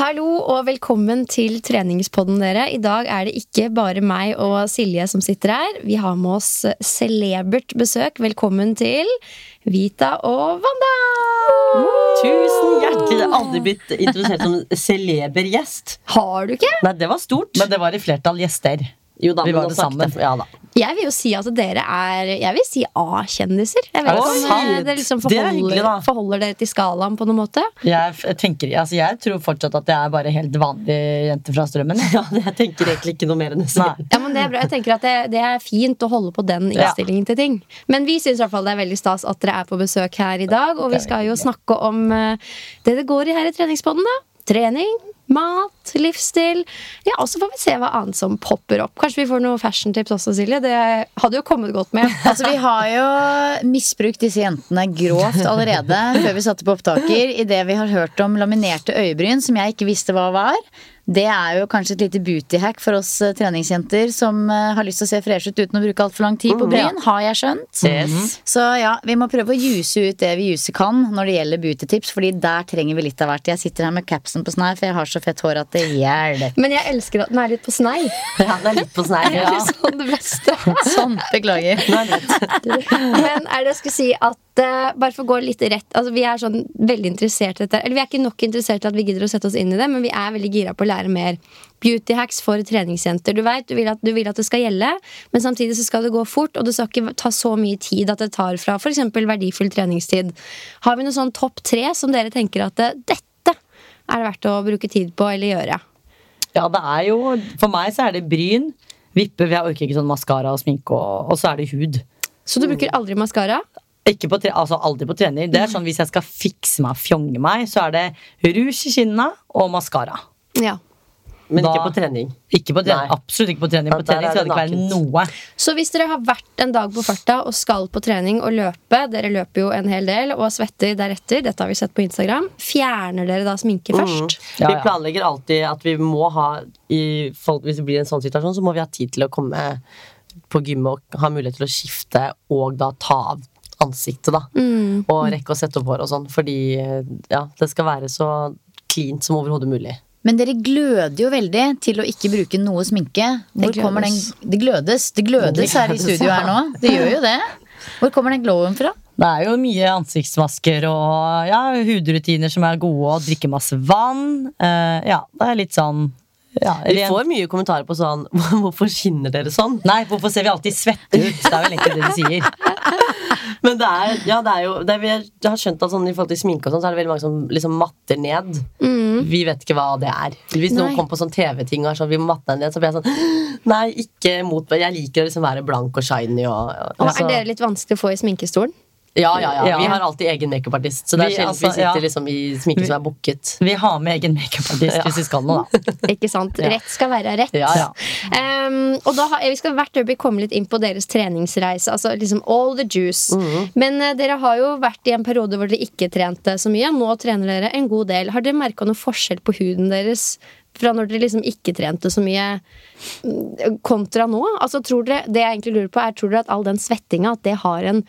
Hallo og velkommen til treningspodden dere. I dag er det ikke bare meg og Silje som sitter her. Vi har med oss celebert besøk. Velkommen til Vita og Wanda! Tusen hjertelig. Jeg har aldri blitt introdusert som celeber gjest. Har du ikke? Nei, det var stort. Men det var i flertall gjester. Jo da, vi var det sammen. Ja da. Jeg vil jo si at dere er Jeg vil si A-kjendiser. Jeg vet Er det ikke om sant? eh, dere liksom Det er hyggelig, forholder, da. forholder dere til skalaen på noen måte. Jeg, tenker, altså jeg tror fortsatt at jeg er bare helt vanlig jente fra Strømmen. Ja, jeg tenker egentlig ikke noe mer enn det. Ja, men Det er bra. Jeg tenker at det, det er fint å holde på den Ja. innstillingen til ting. Men vi syns det er veldig stas at dere er på besøk her i dag. Og vi skal jo snakke om eh, det det går i her i treningspodden. da Trening, mat, livsstil. Ja, Og så får vi se hva annet som popper opp. Kanskje vi får noen fashiontips også, Silje. Det hadde jo kommet godt med. Altså, Vi har jo misbrukt disse jentene grovt allerede før vi satte på opptaker. Idet vi har hørt om laminerte øyebryn, som jeg ikke visste hva var. Det er jo kanskje et lite booty-hack for oss eh, treningsjenter som eh, har lyst til å se freshe ut uten å bruke altfor lang tid på bryn, har jeg skjønt. Yes. Så ja, vi må prøve å juse ut det vi juse kan når det gjelder beauty-tips, Fordi der trenger vi litt av hvert. Jeg sitter her med capsen på snei, for jeg har så fett hår at det hjelper. Men jeg elsker at den er litt på snei. Ja, den er litt på snei. Ja. sånn det beste. Sånn, beklager. Men er det jeg skulle si at eh, Bare for å gå litt rett altså Vi er sånn veldig interessert i dette. Eller vi er ikke nok interessert til at vi gidder å sette oss inn i det, men vi er veldig gira på å lære mer. Beauty hacks for treningsjenter. Du vet, du vil, at, du vil at det skal gjelde, men samtidig så skal det gå fort, og det skal ikke ta så mye tid at det tar fra f.eks. verdifull treningstid. Har vi noe sånn topp tre som dere tenker at eh, dette er det verdt å bruke tid på eller gjøre? Ja, det er jo For meg så er det bryn, vipper, for jeg orker ikke sånn maskara og sminke, og, og så er det hud. Så du bruker aldri maskara? Ikke på tre, altså aldri på trening. Det er sånn Hvis jeg skal fikse meg, fjonge meg, så er det rouge i kinna og maskara. Ja. Men ikke på trening. Ikke på trening, Absolutt ikke på trening. På trening er skal det ikke være noe. Så hvis dere har vært en dag på farta og skal på trening og løpe, dere løper jo en hel del og svetter deretter, dette har vi sett på Instagram, fjerner dere da sminke først? Ja, Vi planlegger alltid at vi må ha i folk, Hvis det blir en sånn situasjon, så må vi ha tid til å komme på gymmet og ha mulighet til å skifte og da ta av ansiktet, da. Mm. Og rekke å sette opp hår og sånn. Fordi ja, det skal være så cleant som overhodet mulig. Men dere gløder jo veldig til å ikke bruke noe sminke. Hvor Det kommer den glødes. Det glødes. Det glødes her i studio her nå. Det gjør jo det. Hvor kommer den glowen fra? Det er jo mye ansiktsmasker og ja, hudrutiner som er gode, og drikke masse vann. Uh, ja, det er litt sånn ja, Vi får mye kommentarer på sånn Hvorfor skinner dere sånn? Nei, hvorfor ser vi alltid svette ut? Det er vel egentlig det de sier. Men det er, ja, det er jo det er, Jeg har skjønt at sånn, i forhold til sminke og sånn, så er det veldig mange som liksom matter ned. Vi vet ikke hva det er. Hvis noen kommer på sånn TV-ting og er sånn, vi må matte deg ned, så blir jeg sånn Nei, ikke mot meg. Jeg liker å liksom være blank og shiny og, og Og altså- er dere litt vanskelig å få i sminkestolen? Ja, ja, ja. Vi har alltid egen makeupartist, så det er Vi, sjelden altså, vi sitter ja. liksom i sminke som er booket. Vi har med egen makeupartist Ja. hvis vi skal noe, da. Ikke sant? Rett skal være rett. Ja, ja. Um, og da har, Vi skal hvert øyeblikk komme litt inn på deres treningsreise. Altså liksom all the juice. Mhm. Men uh, dere har jo vært i en periode hvor dere ikke trente så mye. Nå trener dere en god del. Har dere merka noen forskjell på huden deres fra når dere liksom ikke trente så mye, mm, kontra nå? Altså tror dere, Det jeg egentlig lurer på er, tror dere at all den svettinga at det har en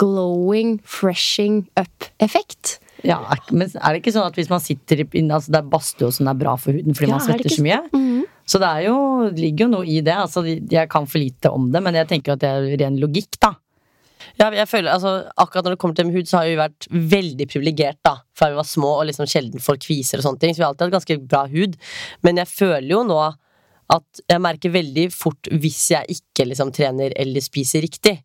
glowing, freshing up-effekt? Ja, men er det ikke sånn at hvis man sitter i altså Det er badstue som er bra for huden fordi Ja, man er svetter så mye? Mhm. Så det er jo, det ligger jo noe i det. Altså, jeg kan for lite om det, men jeg tenker at det er ren logikk, da. Ja, jeg føler, altså, akkurat når det kommer til hud, så har vi vært veldig privilegert da fra vi var små og liksom sjelden får kviser og sånne ting. Så vi har alltid hatt ganske bra hud. Men jeg føler jo nå at jeg merker veldig fort hvis jeg ikke liksom trener eller spiser riktig,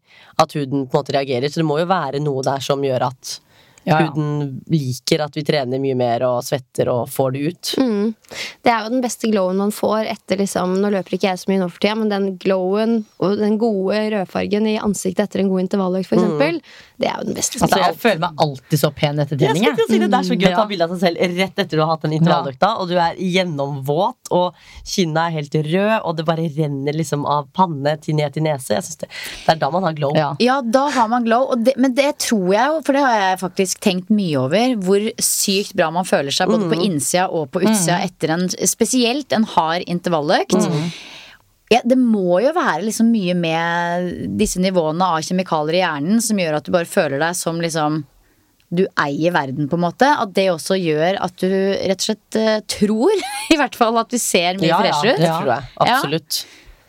at huden på en måte reagerer. Så det må jo være noe der som gjør at Ja, ja. huden liker at vi trener mye mer og svetter og får det ut. Mm. Det er jo den beste glowen man får etter liksom Nå løper ikke jeg så mye nå for tida, men den glowen og den gode rødfargen i ansiktet etter en god intervalløkt, for eksempel, det er jo den beste. Altså, jeg føler meg alltid så pen etter trening. Jeg si det, det er så gøy å ta bilde av seg selv rett etter du har hatt den intervalløkta, og du er gjennomvåt, og kinna er helt rød, og det bare renner liksom av panne til ned til nese. Jeg det, det er da man har glow. Ja. Ja, da har man glow. Og det, men det tror jeg jo, for det har jeg faktisk tenkt mye over, hvor sykt bra man føler seg både på innsida og på utsida etter en spesielt en hard intervalløkt. Ja, det må jo være liksom mye med disse nivåene av kjemikalier i hjernen som gjør at du bare føler deg som liksom du eier verden, på en måte. At det også gjør at du rett og slett eh, tror, i hvert fall, at du ser mye Ja, ja, freshere ut. det tror jeg. Absolutt.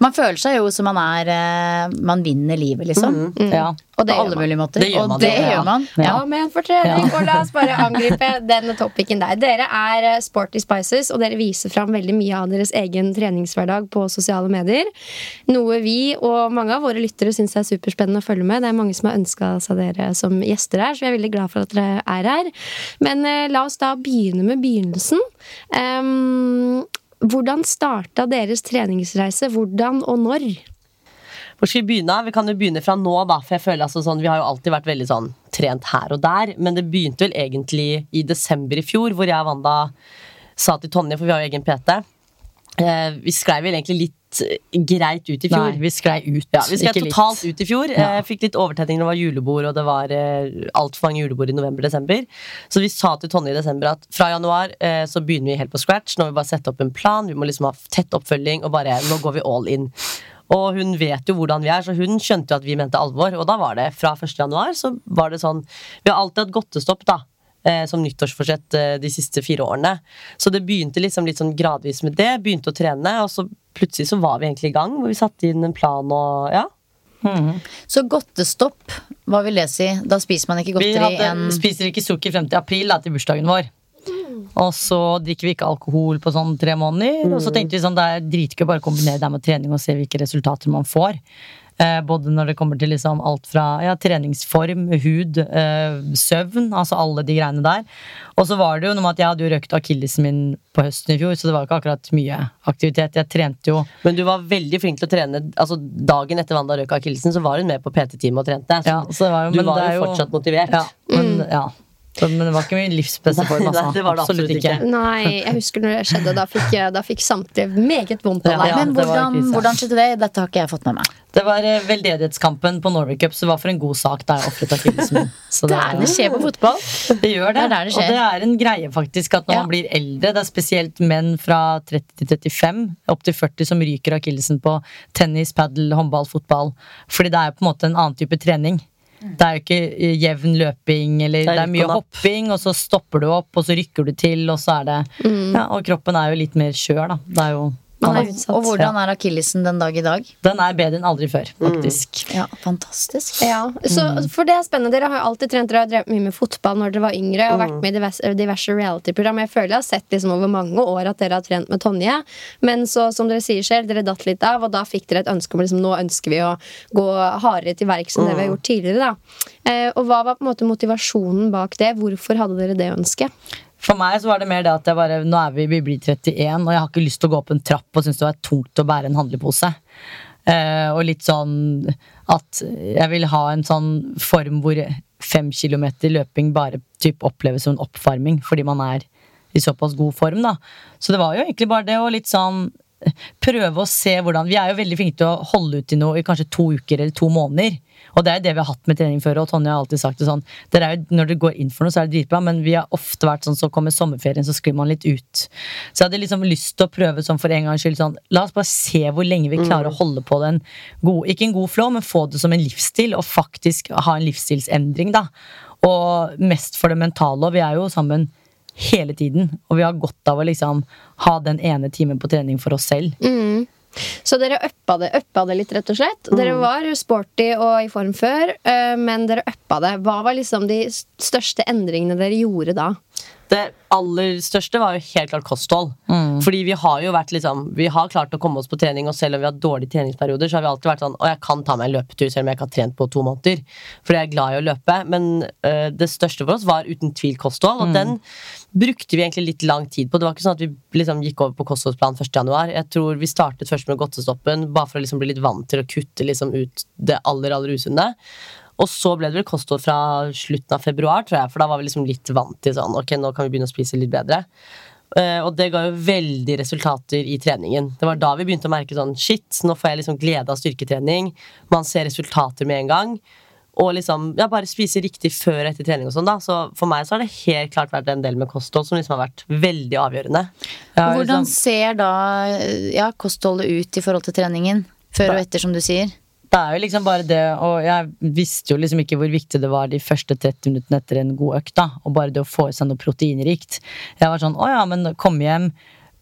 Man føler seg jo som man er eh, Man vinner livet, liksom. Ja. Og det På alle mulige måter. Det gjør og man, det ja. gjør man. Ja. Ja, en for trening. Og la oss bare angripe denne topicen der. Dere er eh, Sporty Spices, og dere viser fram veldig mye av deres egen treningshverdag på sosiale medier. Noe vi og mange av våre lyttere syns er superspennende å følge med. Det er mange som har ønska seg dere som gjester her, så vi er veldig glad for at dere er her. Men eh, la oss da begynne med begynnelsen. Ehm, hvordan starta deres treningsreise? Hvordan og når? Hvor skal vi begynne? Vi kan jo begynne fra nå, da. For jeg føler altså sånn, Vi har jo alltid vært veldig sånn trent her og der, men det begynte vel egentlig i desember i fjor, hvor jeg og Wanda sa til Tonje, for vi har jo egen PT Vi sklei vel egentlig litt eh, greit ut i fjor. Nei, vi sklei ut. Ja, vi sklei totalt litt. ut i fjor. Ja. Eh, fikk litt overtenning når det var julebord, og det var eh, altfor mange julebord i november-desember. Så vi sa til Tonje i desember at fra januar eh, så begynner vi helt på scratch. Nå må vi bare sette opp en plan, vi må liksom ha tett oppfølging, og bare nå går vi all in. Og hun vet jo hvordan vi er, så hun skjønte jo at vi mente alvor. Og da var det fra 1. januar så var det sånn Vi har alltid hatt godtestopp, da. Eh, som nyttårsforsett eh, de siste fire årene. Så det begynte liksom litt sånn gradvis med det. Begynte å trene, og så plutselig så var vi egentlig i gang. Hvor vi satte inn en plan og ja. Så godtestopp, hva vil det si? Da spiser man ikke Vi godteri hadde, en spiser ikke sukker frem til april, da, til bursdagen vår. Og så drikker vi ikke alkohol på sånn tre måneder. Og så tenkte vi sånn, det er dritgøy å bare kombinere det med trening og se hvilke resultater man får. Eh, både når det kommer til liksom alt fra ja, treningsform, hud, eh, søvn, altså alle de greiene der. Og så var det jo noe med at jeg hadde jo røkt akillesen min på høsten i fjor, så det var ikke akkurat mye aktivitet. Jeg trente jo Men du var veldig flink til å trene. Altså Dagen etter Wanda røk akillesen, så var hun med på PT-teamet og trente. Så Ja, så var jo- du var jo jo- fortsatt motivert. Ja, men, ja. Så, men det var ikke min livsbeste form, altså. Nei, det var det absolutt ikke. Nei, jeg husker når det skjedde. Da fikk, da fikk samtlige meget vondt av Ja, deg. ja. Men hvordan, hvordan skjedde det? Dette har ikke jeg fått med meg. Det var eh, veldedighetskampen på Norway Cup, så det var for en god sak da jeg ofret akillesen min. Det er det skjer på fotball. Det gjør det. Det det. Og det er en greie faktisk at når Ja. man blir eldre, det er spesielt menn fra 30 til 35, opp til 40 som ryker akillesen på tennis, padel, håndball, fotball. Fordi det er på en måte en annen type trening. Det er jo ikke eh, jevn løping, eller det er, rykk mye hopping, og så stopper du opp, og så rykker du til, og så er det Ja, og kroppen er jo litt mer skjør, da. Det er jo er utsatt. og hvordan er akillesen den dag i dag? Den er bedre enn aldri før, faktisk. Ja, fantastisk. Ja, så For det er spennende. Dere har jo alltid trent Dere har drevet mye med fotball når dere var yngre og vært med i diverse, diverse reality-program. Jeg føler jeg har sett liksom over mange år at dere har trent med Tonje. Men så, som dere sier selv, dere datt litt av, og da fikk dere et ønske om liksom, nå ønsker vi å gå hardere til verks enn det vi har gjort tidligere. Da. Eh, og hva var på en måte motivasjonen bak det? Hvorfor hadde dere det ønsket? For meg så var det mer det at jeg bare, nå er vi, vi blir 31, og jeg har ikke lyst til å gå opp en trapp og synes det var tungt å bære en handlepose. Uh, og litt sånn at jeg vil ha en sånn form hvor fem kilometer løping bare typ oppleves som en oppvarming, fordi man er i såpass god form, da. Så det var jo egentlig bare det å litt sånn prøve å se hvordan Vi er jo veldig flinke til å holde ut i noe i kanskje to uker eller to måneder. Og det er jo det vi har hatt med trening før. Og Tonje har alltid sagt det sånn det er jo, Når du går inn for noe, så er det dritbra, men vi har ofte vært sånn så kommer sommerferien, så sklir man litt ut. Så jeg hadde liksom lyst til å prøve sånn for en gangs skyld sånn La oss bare se hvor lenge vi klarer å holde på den gode Ikke en god flow, men få det som en livsstil, og faktisk ha en livsstilsendring, da. Og mest for det mentale. Og vi er jo sammen hele tiden. Og vi har godt av å liksom ha den ene timen på trening for oss selv. Mm. Så dere uppa det, uppa det litt, rett og slett. Dere var sporty og i form før, øh, men dere uppa det. Hva var liksom de største endringene dere gjorde da? Det aller største var jo helt klart kosthold. Fordi vi har jo vært liksom Vi har klart å komme oss på trening, og selv om vi har dårlige treningsperioder, så har vi alltid vært sånn Og jeg kan ta meg en løpetur selv om jeg ikke har trent på to måneder. Fordi jeg er glad i å løpe. Men øh, det største for oss var uten tvil kosthold, og den brukte vi egentlig litt lang tid på. Det var ikke sånn at vi liksom gikk over på kostholdsplan 1.1. Jeg tror vi startet først med godtestoppen, bare for å liksom bli litt vant til å kutte liksom ut det aller, aller usunne. Og så ble det vel kosthold fra slutten av februar, tror jeg, for da var vi liksom litt vant til sånn Ok, nå kan vi begynne å spise litt bedre. Uh, og det ga jo veldig resultater i treningen. Det var da vi begynte å merke sånn Shit, nå får jeg liksom glede av styrketrening. Man ser resultater med en gang. Og liksom, ja, bare spise riktig før og etter trening og sånn, da. Så for meg så har det helt klart vært en del med kosthold som liksom har vært veldig avgjørende. Har Hvordan liksom- ser da ja, kostholdet ut i forhold til treningen? Før og etter, som du sier. Det er jo liksom bare det, og jeg visste jo liksom ikke hvor viktig det var de første 30 minuttene etter en god økt. da, Og bare det å få i seg noe proteinrikt. Jeg var sånn å ja, men kom hjem.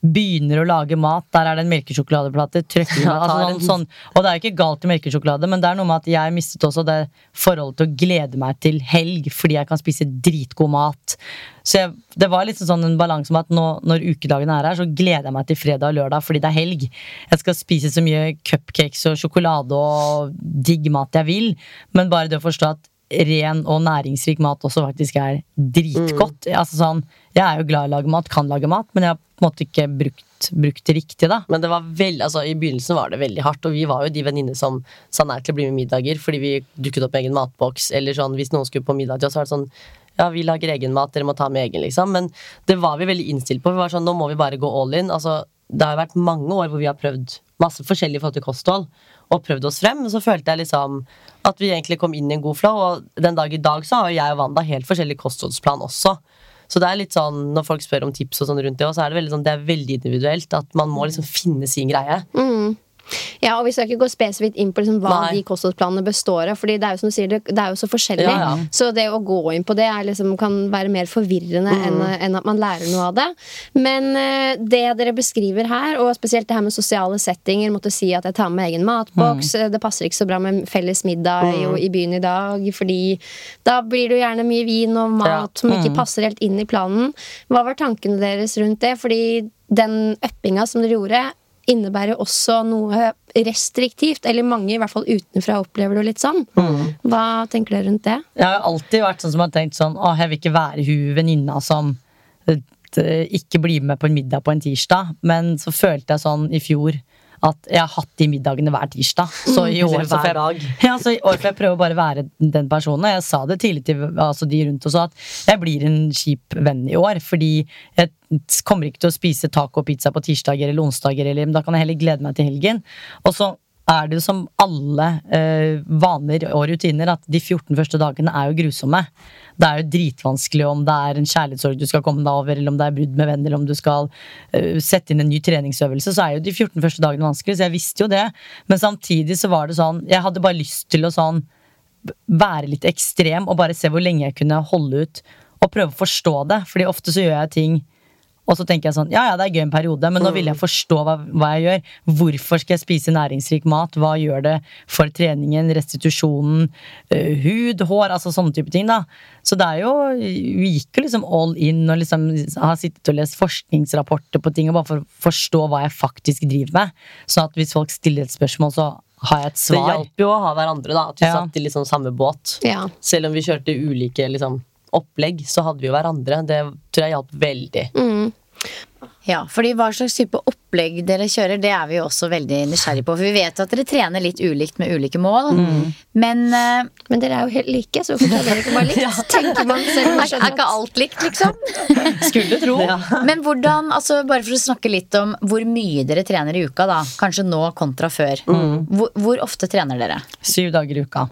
Begynner å lage mat, der er det en melkesjokoladeplate. Ja, altså, sånn, sånn. Og det er jo ikke galt i melkesjokolade, men det er noe med at jeg mistet også det forholdet til å glede meg til helg, fordi jeg kan spise dritgod mat. Så jeg, det var liksom sånn en balanse med at nå, når ukedagene er her, så gleder jeg meg til fredag og lørdag fordi det er helg. Jeg skal spise så mye cupcakes og sjokolade og digg mat jeg vil, men bare det å forstå at ren og næringsrik mat også faktisk er dritgodt. Altså sånn, jeg er jo glad i å lage mat, kan lage mat, men jeg har på en måte ikke brukt, brukt det riktig, da. Men det var veld, altså, i begynnelsen var det veldig hardt, og vi var jo de venninnene som sa nei til å bli med middager fordi vi dukket opp med egen matboks, eller sånn hvis noen skulle på middag til oss, så var det sånn ja, vi lager egen mat, dere må ta med egen, liksom. Men det var vi veldig innstilt på. Vi var sånn, nå må vi bare gå all in. Altså, det har jo vært mange år hvor vi har prøvd masse forskjellig forhold til kosthold, og prøvd oss frem. Så følte jeg liksom at vi egentlig kom inn i en god flow, og den dag i dag så har jo jeg og Wanda helt forskjellig kostholdsplan også. Så det er litt sånn, når folk spør om tips og sånn rundt det, så er det veldig sånn, det er veldig individuelt. At man må liksom finne sin greie. Ja, og Vi skal ikke gå spesifikt inn på liksom hva Nei. de kostholdsplanene består av. Fordi det er jo som du sier, det, er jo så forskjellig. Ja, ja. Så det å gå inn på det liksom, kan være mer forvirrende enn, enn at man lærer noe av det. Men uh, det dere beskriver her, og spesielt det her med sosiale settinger, måtte si at jeg tar med egen matboks, Mm. det passer ikke så bra med felles middag i, i byen i dag, fordi da blir det jo gjerne mye vin og mat Ja. som ikke passer helt inn i planen. Hva var tankene deres rundt det? Fordi den uppinga som dere gjorde, innebærer også noe restriktivt. Eller mange, i hvert fall utenfra, opplever det litt sånn. Hva tenker dere rundt det? Jeg har alltid vært sånn som har tenkt sånn Å, jeg vil ikke være hun venninna som eh, ikke blir med på en middag på en tirsdag. Men så følte jeg sånn i fjor at jeg har hatt de middagene hver tirsdag. Så i år så får Hver ja, så i år får jeg prøve å bare være den personen. Jeg sa det tidlig til altså de rundt oss at jeg blir en kjip venn i år. Fordi jeg kommer ikke til å spise taco og pizza på tirsdager eller onsdager, eller, men da kan jeg heller glede meg til helgen. Og så er det som alle eh, vaner og rutiner at de 14 første dagene er jo grusomme. Det er jo dritvanskelig om det er en kjærlighetssorg du skal komme deg over, eller om det er brudd med venn, eller om du skal eh, sette inn en ny treningsøvelse, så er jo de 14 første dagene vanskelig. Så jeg visste jo det. Men samtidig så var det sånn Jeg hadde bare lyst til å sånn være litt ekstrem og bare se hvor lenge jeg kunne holde ut og prøve å forstå det. Fordi ofte så gjør jeg ting og så tenker jeg sånn, ja ja, det er gøy en periode, men nå vil jeg forstå hva, hva jeg gjør. Hvorfor skal jeg spise næringsrik mat? Hva gjør det for treningen, restitusjonen, uh, hud, hår, altså sånne type ting, da. Så det er jo Vi gikk jo liksom all in og liksom har sittet og lest forskningsrapporter på ting og bare for å forstå hva jeg faktisk driver med. Sånn at hvis folk stiller et spørsmål, så har jeg et svar. Det hjalp jo å ha hverandre, da. At vi Ja. satt i liksom samme båt. Ja. Selv om vi kjørte ulike liksom, opplegg, så hadde vi jo hverandre. Det tror jeg hjalp veldig. Mm. Ja, fordi hva slags type opplegg dere kjører, det er vi jo også veldig nysgjerrig på. For vi vet at dere trener litt ulikt med ulike mål. Men, uh, Men dere er jo helt like, så hvorfor trener dere ikke bare likt? Tenker man selv man er, er ikke alt likt, liksom? Skulle tro. Men hvordan, altså bare for å snakke litt om hvor mye dere trener i uka, da. Kanskje nå kontra før. Hvor, hvor ofte trener dere? Syv dager i uka.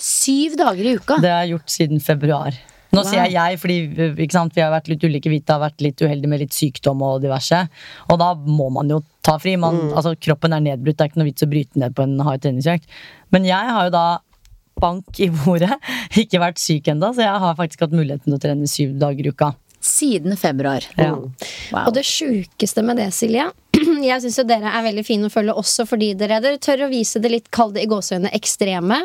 Syv dager i uka? Det har jeg gjort siden februar. Nå Wow. sier jeg jeg, fordi ikke sant, vi har vært litt ulike. Vi har vært litt uheldige med litt sykdom og diverse. Og da må man jo ta fri. Man, altså, kroppen er nedbrutt. Det er ikke noe vits å bryte ned på en hard treningsøkt. Men jeg har jo da bank i bordet. Ikke vært syk ennå, så jeg har faktisk hatt muligheten til å trene syv dager i uka. Siden februar. Ja. Wow. Og det sjukeste med det, Silje Jeg syns jo dere er veldig fine å følge også fordi dere, dere tør å vise det litt, kall det i gåseøyne, ekstreme.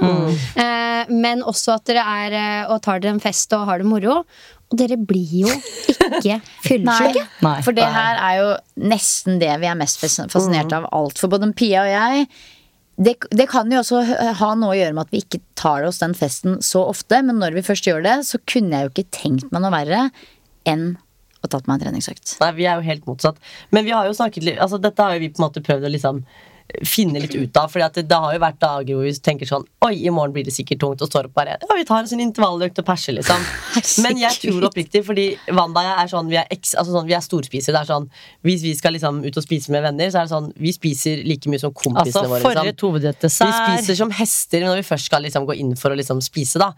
Eh, men også at dere er eh, og tar dere en fest og har det moro. Og dere blir jo ikke fyllesyke. For det her er jo nesten det vi er mest fascinert av alt. For både Pia og jeg det, det kan jo også ha noe å gjøre med at vi ikke tar oss den festen så ofte. Men når vi først gjør det, så kunne jeg jo ikke tenkt meg noe verre enn å tatt meg en treningsøkt. Nei, vi er jo helt motsatt. Men vi har jo snakket litt Altså, dette har jo vi på en måte prøvd å liksom finne litt ut av. Fordi at det, det har jo vært dager hvor vi tenker sånn Oi, i morgen blir det sikkert tungt. Og står opp bare Ja, vi tar en sånn intervalløkt og perser, liksom. Men jeg tror oppriktig, fordi Wanda og jeg er sånn Vi er, eks, altså sånn, vi er storspisere. Det er sånn Hvis vi skal liksom ut og spise med venner, så er det sånn Vi spiser like mye som kompisene Altså våre. Liksom. Vi spiser som hester når vi først skal liksom gå inn for å liksom spise. da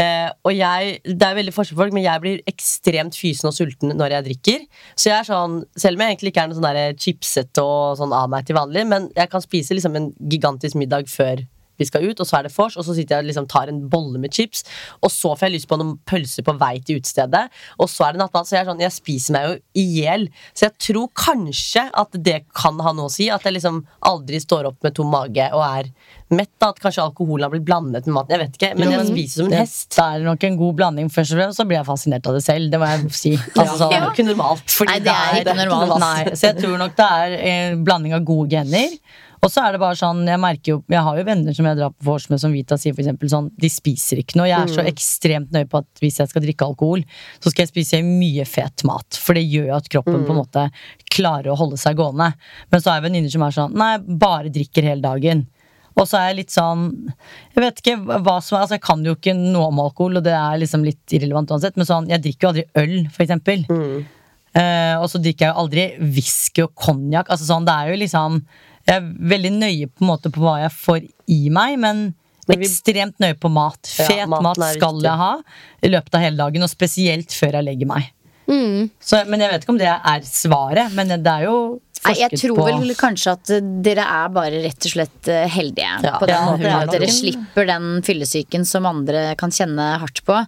eh, Og jeg, Det er veldig forskjell på folk, men jeg blir ekstremt fysen og sulten når jeg drikker. Så jeg er sånn, Selv om jeg egentlig ikke er noe sånn chipsete og sånn av meg til vanlig, men jeg kan spise liksom en gigantisk middag før vi skal ut, og så er det vors, og så sitter jeg og liksom tar en bolle med chips, og så får jeg lyst på noen pølser på vei til utestedet, og så er det nattmat. Så jeg er sånn, jeg spiser meg jo i hjel. Så jeg tror kanskje at det kan ha noe å si, at jeg liksom aldri står opp med tom mage og er mett. da, At kanskje alkoholen har blitt blandet med maten. Jeg vet ikke, men jeg spiser som en hest. Det er nok en god blanding. Først og fremst så blir jeg fascinert av det selv. Det må jeg si. Altså, sånn, Det er jo ikke normalt. Nei, det er ikke normalt. Nei, så jeg tror nok det er en blanding av gode gener. Og så er det bare sånn, jeg merker jo Jeg har jo venner som jeg drar på vors med, som Vita sier for eksempel sånn De spiser ikke noe. Jeg er så ekstremt nøye på at hvis jeg skal drikke alkohol, så skal jeg spise mye fet mat. For det gjør jo at kroppen på en måte klarer å holde seg gående. Men så har jeg venninner som er sånn Nei, bare drikker hele dagen. Og så er jeg litt sånn Jeg vet ikke hva som er Altså, jeg kan jo ikke noe om alkohol, og det er liksom litt irrelevant uansett, men sånn, jeg drikker jo aldri øl, for eksempel. Eh, og så drikker jeg jo aldri whisky og konjakk. Altså sånn, det er jo liksom Jeg er veldig nøye på måte på hva jeg får i meg, men ekstremt nøye på mat. Fet ja, mat skal jeg ha i løpet av hele dagen, og spesielt før jeg legger meg. Så, men jeg vet ikke om det er svaret, men det er jo Nei, jeg tror vel kanskje at eh, dere er bare rett og slett eh, heldige Ja, på den ja, måten at dere slipper den fyllesyken som andre kan kjenne hardt på.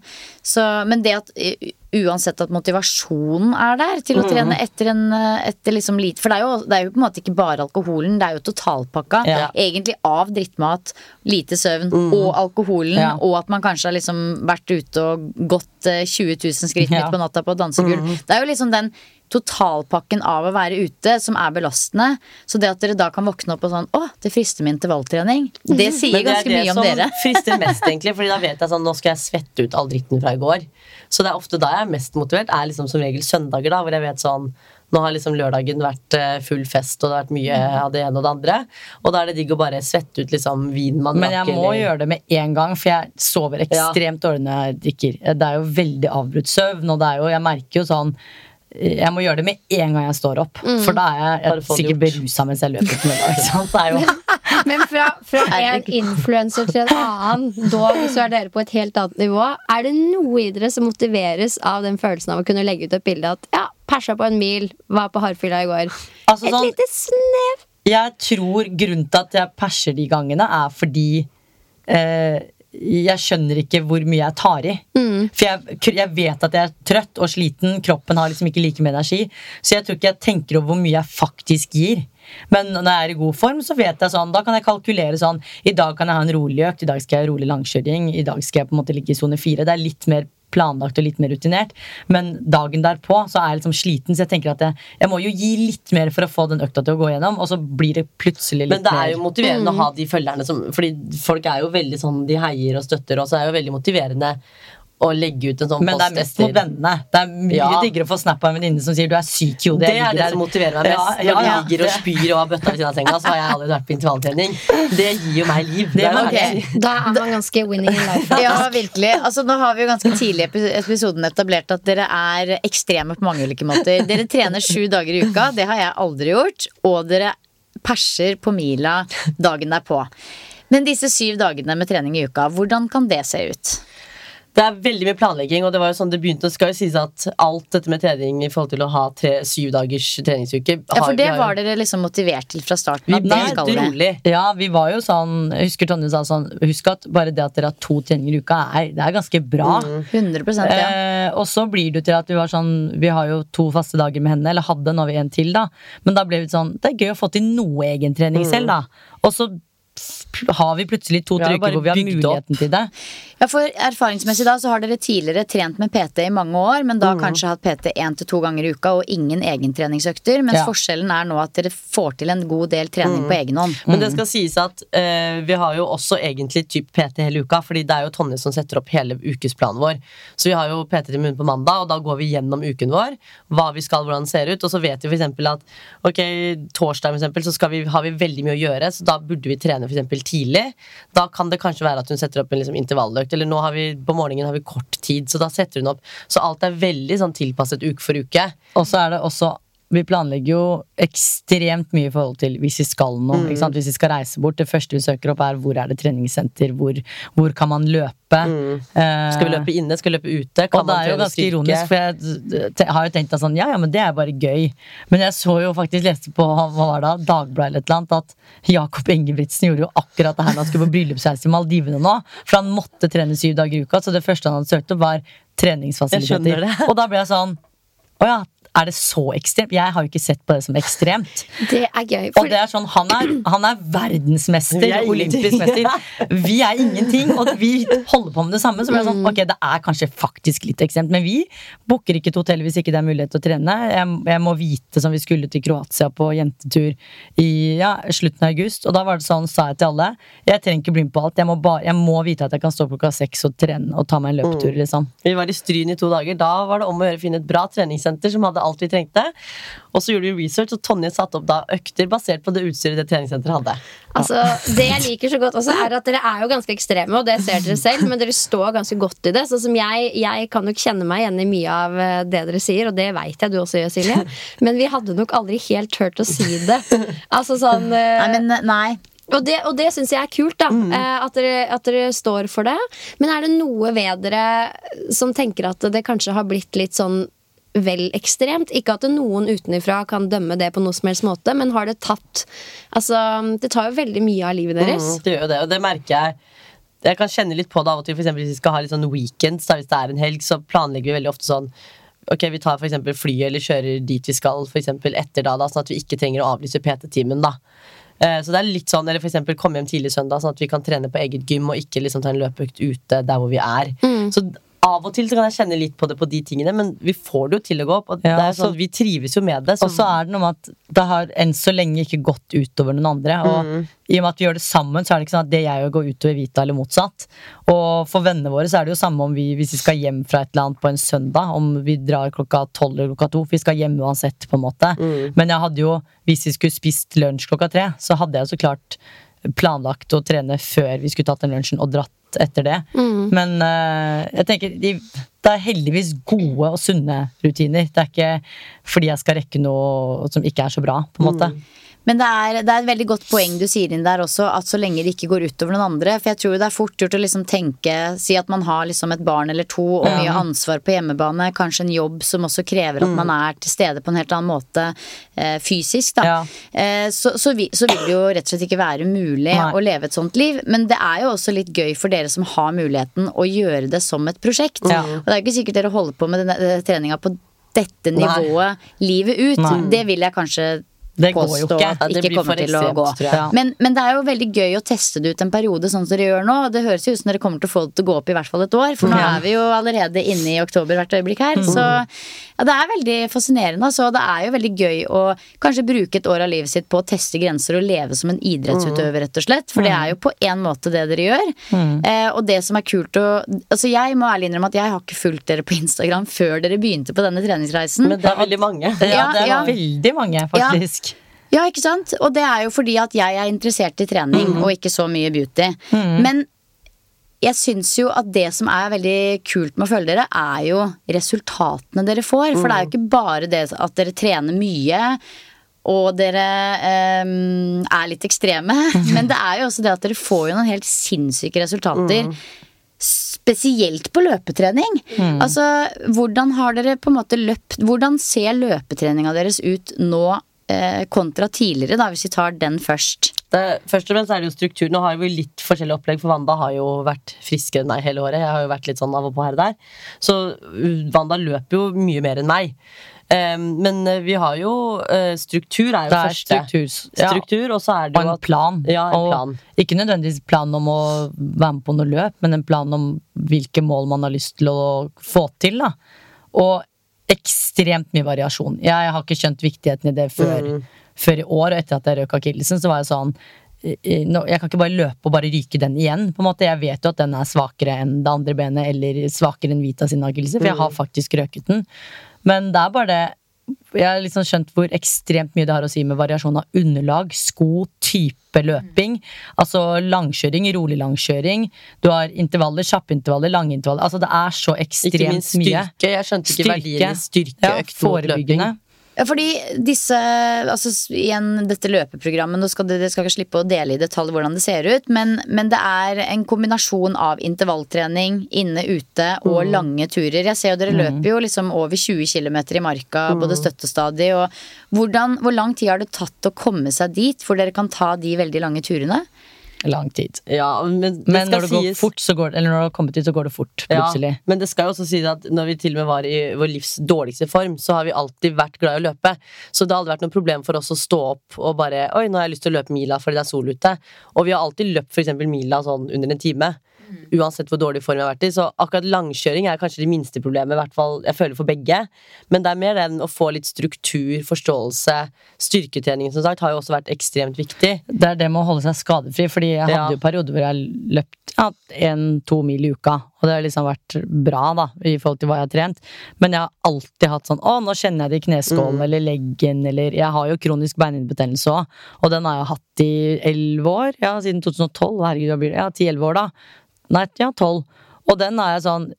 Så, men det at eh, uansett at motivasjonen er der til å Mm. trene etter en eh, etter liksom lit. For det er, jo, det er jo på en måte ikke bare alkoholen, det er jo totalpakka. Ja. Egentlig av drittmat, lite søvn og alkoholen, Ja. og at man kanskje har liksom vært ute og gått eh, 20 000 skritt midt på natta på dansegulv. Det er jo liksom den totalpakken av å være ute som er belastende. Så det at dere da kan våkne opp og sånn Å, det frister med intervalltrening. Det sier Men det er ganske det mye om som dere. frister mest, egentlig. Fordi da vet jeg sånn, nå skal jeg svette ut all dritten fra i går. Så det er ofte da jeg er mest motivert. Er liksom som regel søndager, da, hvor jeg vet sånn Nå har liksom lørdagen vært eh, full fest, og det har vært mye av det ene og det andre. Og da er det digg å bare svette ut liksom vin man Men jeg må eller- gjøre det med en gang, for jeg sover ekstremt dårlig når jeg drikker. Det er jo veldig avbrutt søvn, og det er jo, jeg merker jo sånn jeg må gjøre det med en gang jeg står opp. For da er jeg, jeg sikkert berusa mens jeg løper. På middag. Det er jo, Men fra, fra en influenser til en annen, dog så er dere på et helt annet nivå. Er det noe i dere som motiveres av den følelsen av å kunne legge ut et bilde at ja, persa på en mil, var på Harfylla i går? Altså et sånn- lite snev. jeg tror grunnen til at jeg perser de gangene, er fordi eh, jeg skjønner ikke hvor mye jeg tar i. For jeg, jeg vet at jeg er trøtt og sliten. Kroppen har liksom ikke like mye energi. Så jeg tror ikke jeg tenker over hvor mye jeg faktisk gir. Men når jeg er i god form, så vet jeg sånn Da kan jeg kalkulere sånn I dag kan jeg ha en rolig økt, i dag skal jeg ha rolig langkjøring, i dag skal jeg på en måte ligge i sone fire. Det er litt mer planlagt og litt mer rutinert. Men dagen derpå så er jeg liksom sliten, så jeg tenker at jeg, jeg må jo gi litt mer for å få den økta til å gå gjennom, og så blir det plutselig litt mer Men det er jo motiverende motiverende å ha de følgerne som Fordi folk er jo veldig sånn De heier og støtter, og så er det jo veldig motiverende å legge ut en sånn Men det er post mest mot vennene. Det er mye Ja. diggere å få snap av en venninne som sier du er syk i hodet. Det er det her». som motiverer meg mest. Ja, ja, Når jeg ligger og spyr og har bøtta ved siden av senga, så har jeg allerede vært på intervalltrening. Det gir jo meg liv. Det er okay. jo- Da er man ganske winning in life. Ja, virkelig. Altså, nå har vi jo ganske tidlig i episoden etablert at dere er ekstreme på mange ulike måter. Dere trener sju dager i uka, det har jeg aldri gjort. Og dere perser på mila dagen derpå. Men disse syv dagene med trening i uka, hvordan kan det se ut? Det er veldig mye planlegging, og det var jo sånn det begynte. Det skal jo sies at alt dette med trening i forhold til å ha tre, syv dagers treningsuke Ja, For det har var dere liksom motivert til fra starten. Vi ble det rolig. Ja, vi var jo sånn Jeg husker Tonje sa sånn Husk at bare det at dere har to treninger i uka, er, det er ganske bra. 100% ja. Eh, og så blir det jo til at vi var sånn Vi har jo to faste dager med henne, eller hadde, nå har vi en til, da. Men da ble vi sånn Det er gøy å få til noe egentrening selv, da. Og så har vi plutselig to-tre ja, uker hvor vi har muligheten opp. til det. Ja, for erfaringsmessig da så har dere tidligere trent med PT i mange år, men Mm. da kanskje hatt PT én til to ganger i uka og ingen egentreningsøkter. Mens Ja. forskjellen er nå at dere får til en god del trening Mm. på egen hånd. Men det skal sies at uh, vi har jo også egentlig typ PT hele uka, fordi det er jo Tonje som setter opp hele ukesplanen vår. Så vi har jo PT til munn på mandag, og da går vi gjennom uken vår. Hva vi skal, hvordan det ser ut. Og så vet vi eksempel at ok, torsdag for eksempel, så skal vi, har vi veldig mye å gjøre, så da burde vi trene eksempel tidlig. Da kan det kanskje være at hun setter opp en liksom, intervalløkt, eller nå har vi, på morgenen har vi kort tid, så da setter hun opp. Så alt er veldig sånn tilpasset uke for uke. Og så er det også vi planlegger jo ekstremt mye i forhold til hvis vi skal noe. Mm. Hvis vi skal reise bort. Det første vi søker opp, er hvor er det treningssenter, hvor, hvor kan man løpe? Eh, Skal vi løpe inne, skal vi løpe ute? Kan og det er jo ganske styrke? ironisk, for jeg har jo tenkt at sånn, ja, ja, men det er bare gøy. Men jeg så jo faktisk, leste på hva var det, Dagbladet eller et eller annet, at Jakob Engebrigtsen gjorde jo akkurat det her når han skulle på bryllupsreise i Maldivene nå. For han måtte trene syv dager i uka, så det første han hadde søkt opp, var treningsfasiliteter. Og da ble jeg sånn Å ja, er det så ekstremt? Jeg har jo ikke sett på det som ekstremt. Det er gøy. Og det er sånn, Han er, han er verdensmester, er olympisk mester. Vi er ingenting, og vi holder på med det samme. Så blir det sånn, ok, det er kanskje faktisk litt ekstremt, men vi booker ikke et hotell hvis ikke det er mulighet til å trene. Jeg, jeg må vite som vi skulle til Kroatia på jentetur i ja, slutten av august, og da var det sånn, sa jeg til alle, jeg trenger ikke bli med på alt, jeg må, bare, jeg må vite at jeg kan stå opp klokka seks og trene og ta meg en løpetur, liksom. Vi var i Stryn i to dager. Da var det om å gjøre å finne et bra treningssenter som hadde alt vi trengte. Og så gjorde vi research, og Tonje satte opp da økter basert på det utstyret det treningssenteret hadde. Altså, det jeg liker så godt også, er at dere er jo ganske ekstreme, og det ser dere selv, men dere står ganske godt i det. Sånn som jeg, jeg kan nok kjenne meg igjen i mye av eh, det dere sier, og det veit jeg du også gjør, Silje. Men vi hadde nok aldri helt turt å si det. Altså sånn eh, Nei, men nei. og det, og det syns jeg er kult, da. Mm. At, dere, at dere står for det. Men er det noe ved dere som tenker at det kanskje har blitt litt sånn vel ekstremt? Ikke at noen utenifra kan dømme det på noe som helst måte, men har det tatt Altså, det tar jo veldig mye av livet deres. Mm, det gjør jo det, og det merker jeg. Jeg kan kjenne litt på det av og til. For eksempel, hvis vi skal ha litt sånn weekends, da, hvis det er en helg, så planlegger vi veldig ofte sånn Ok, Vi tar for flyet eller kjører dit vi skal for eksempel etter da, da, sånn at vi ikke trenger å avlyse PT-timen. da Eh, Så det er litt sånn, eller for komme hjem tidlig søndag, sånn at vi kan trene på eget gym og ikke liksom ta en løpeøkt ute der hvor vi er. Så av og til så kan jeg kjenne litt på det på de tingene, men vi får det jo til å gå opp. Og Ja, det er så- sånn, vi trives jo med det. Så Og så er det noe med at det har enn så lenge ikke gått utover noen andre. Og i og med at vi gjør det sammen, så er det ikke sånn at det jeg gjør, går utover Vita, eller motsatt. Og for vennene våre så er det jo samme om vi, hvis vi skal hjem fra et eller annet på en søndag, om vi drar klokka tolv eller klokka to. For vi skal hjem uansett, på en måte. Men jeg hadde jo, hvis vi skulle spist lunsj klokka tre, så hadde jeg jo så klart planlagt å trene før vi skulle tatt den lunsjen, og dratt etter det. Men uh, jeg tenker de, det er heldigvis gode og sunne rutiner. Det er ikke fordi jeg skal rekke noe som ikke er så bra, på en måte. Men det er, det er et veldig godt poeng du sier inn der også, at så lenge det ikke går utover noen andre. For jeg tror det er fort gjort å liksom tenke Si at man har liksom et barn eller to og mye ansvar på hjemmebane. Kanskje en jobb som også krever at man er til stede på en helt annen måte eh, fysisk. Da. Ja. Eh, så, så, vi, så vil det jo rett og slett ikke være mulig Nei. å leve et sånt liv. Men det er jo også litt gøy for dere som har muligheten å gjøre det som et prosjekt. Ja. Og det er jo ikke sikkert dere holder på med treninga på dette Nei. nivået livet ut. Nei. Det vil jeg kanskje Det går jo påstå ikke. at det ikke blir kommer for til å gå. tror jeg. Men, men det er jo veldig gøy å teste det ut en periode sånn som dere gjør nå. Det høres jo ut som dere kommer til å få det til å gå opp i hvert fall et år, for nå er vi jo allerede inne i oktober hvert øyeblikk her. Så Ja, det er veldig fascinerende. Altså. Det er jo veldig gøy å kanskje bruke et år av livet sitt på å teste grenser og leve som en idrettsutøver, rett og slett. For det er jo på en måte det dere gjør. Eh, og det som er kult å Altså, jeg må ærlig innrømme at jeg har ikke fulgt dere på Instagram før dere begynte på denne treningsreisen. Men det er veldig mange. Ja, det er veldig mange, faktisk. Ja, ikke sant? Og det er jo fordi at jeg er interessert i trening, og ikke så mye beauty. Men jeg syns jo at det som er veldig kult med å følge dere, er jo resultatene dere får. For det er jo ikke bare det at dere trener mye. Og dere ehm, er litt ekstreme. Men det er jo også det at dere får jo noen helt sinnssyke resultater. Spesielt på løpetrening. Altså, hvordan har dere på en måte løpt Hvordan ser løpetreninga deres ut nå eh, kontra tidligere, da, hvis vi tar den først? Det, først og fremst er det jo struktur. Nå har vi litt forskjellig opplegg, for Wanda har jo vært friskere enn meg hele året. Jeg har jo vært litt sånn av og på her og der. Så uh, Wanda løper jo mye mer enn meg. Um, men uh, vi har jo uh, Struktur er jo Det er første. struktur, ja. Og så er det jo en plan. Ja, en og plan. Ikke nødvendigvis plan om å være med på noe løp, men en plan om hvilke mål man har lyst til å få til. Da. Og ekstremt mye variasjon. Jeg har ikke skjønt viktigheten i det før, Mm. før i år, og etter at jeg røk akillesen, så var jeg sånn eh, eh, Jeg kan ikke bare løpe og bare ryke den igjen. på en måte Jeg vet jo at den er svakere enn det andre benet, eller svakere enn Vita sin akillese, for jeg har faktisk røket den. Men det er bare det jeg har liksom skjønt hvor ekstremt mye det har å si med variasjon av underlag, sko, type løping. Altså langkjøring, rolig langkjøring. Du har intervaller, kjappe intervaller, lange intervaller. Altså det er så ekstremt mye. Ikke minst mye. styrke. Jeg skjønte ikke verdien i styrkeøkt Ja, mot løping. Ja, fordi disse Altså igjen dette løpeprogrammet, nå skal dere skal ikke slippe å dele i detalj hvordan det ser ut, men, men det er en kombinasjon av intervalltrening inne, ute og lange turer. Jeg ser jo dere løper jo liksom over 20 km i marka, både støttestadig og hvordan, Hvor lang tid har det tatt å komme seg dit, hvor dere kan ta de veldig lange turene? Lang tid. Ja, men Men når det går sies- fort, så går det, eller når det har kommet dit, så går det fort. Plutselig. Ja, men det skal jo også sies at når vi til og med var i vår livs dårligste form, så har vi alltid vært glad i å løpe. Så det har aldri vært noe problem for oss å stå opp og bare Oi, nå har jeg lyst til å løpe mila fordi det er sol ute. Og vi har alltid løpt eksempel mila sånn under en time. Uansett hvor dårlig form jeg har vært i. Så akkurat langkjøring er kanskje det minste problemet, i hvert fall jeg føler for begge. Men det er mer den å få litt struktur, forståelse. Styrketreningen, som sagt, har jo også vært ekstremt viktig. Det er det med å holde seg skadefri, fordi jeg hadde Ja. jo perioder hvor jeg løpt ja, en-to mil i uka. Og det har liksom vært bra, da, i forhold til hva jeg har trent. Men jeg har alltid hatt sånn Å, nå kjenner jeg det i kneskålen Mm. eller leggen, eller Jeg har jo kronisk beinhinnebetennelse òg, og den har jeg hatt i elleve år. Ja, siden 2012. Herregud, blir? Ja, ti-elleve år, da. Nei, ja, tolv. Og den har jeg sånn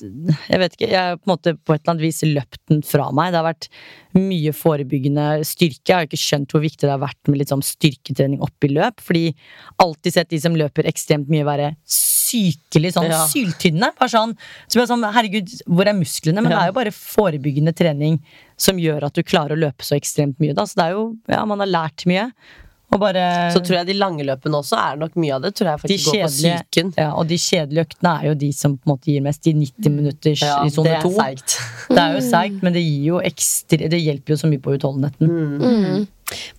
jeg vet ikke, jeg har på en måte på et eller annet vis løpt den fra meg. Det har vært mye forebyggende styrke. Jeg har ikke skjønt hvor viktig det har vært med litt sånn styrketrening opp i løp. Fordi alltid sett de som løper ekstremt mye, være sykelig sånn Ja. syltynne. Bare sånn, så sånn, herregud, hvor er musklene? Men det er jo bare forebyggende trening som gjør at du klarer å løpe så ekstremt mye. Da. Så det er jo, ja, man har lært mye. Og bare Så tror jeg de lange løpene også er nok mye av det. Tror jeg de faktisk går på psyken. ja, og de kjedelige øktene er jo de som på en måte gir mest. De 90 minutters Ja, i det sone er 2. seigt. Det er jo seigt, men det, gir jo ekstra, det hjelper jo så mye på utholdenheten.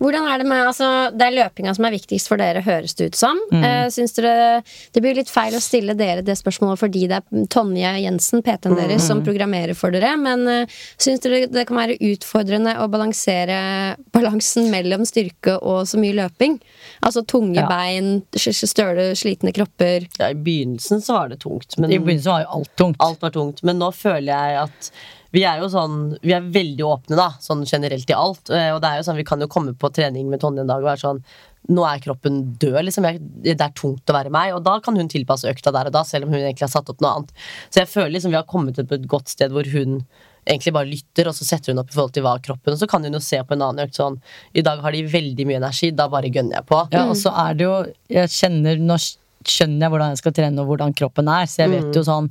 Hvordan er Det med, altså, det er løpinga som er viktigst for dere, høres det ut som. Mm. Uh, syns dere Det blir litt feil å stille dere det spørsmålet fordi det er Tonje Jensen, PT-en deres, Mm. som programmerer for dere. Men uh, syns dere det kan være utfordrende å balansere balansen mellom styrke og så mye løping? Altså tunge Ja. bein, støle, slitne kropper. Ja, I begynnelsen så var det tungt. Men I begynnelsen var jo alt tungt. alt var tungt. Men nå føler jeg at vi er jo sånn Vi er veldig åpne, da, sånn generelt i alt. Eh, Og det er jo sånn, vi kan jo komme på trening med Tonje en dag og være sånn nå er kroppen død, liksom. Jeg, det er tungt å være meg. Og da kan hun tilpasse økta der og da, selv om hun egentlig har satt opp noe annet. Så jeg føler liksom vi har kommet til et godt sted hvor hun egentlig bare lytter, og så setter hun opp i forhold til hva kroppen Og så kan hun jo se på en annen økt sånn I dag har de veldig mye energi, da bare gønner jeg på. Ja, og så er det jo Jeg kjenner Nå skjønner jeg hvordan jeg skal trene og hvordan kroppen er, så jeg vet Mm. jo sånn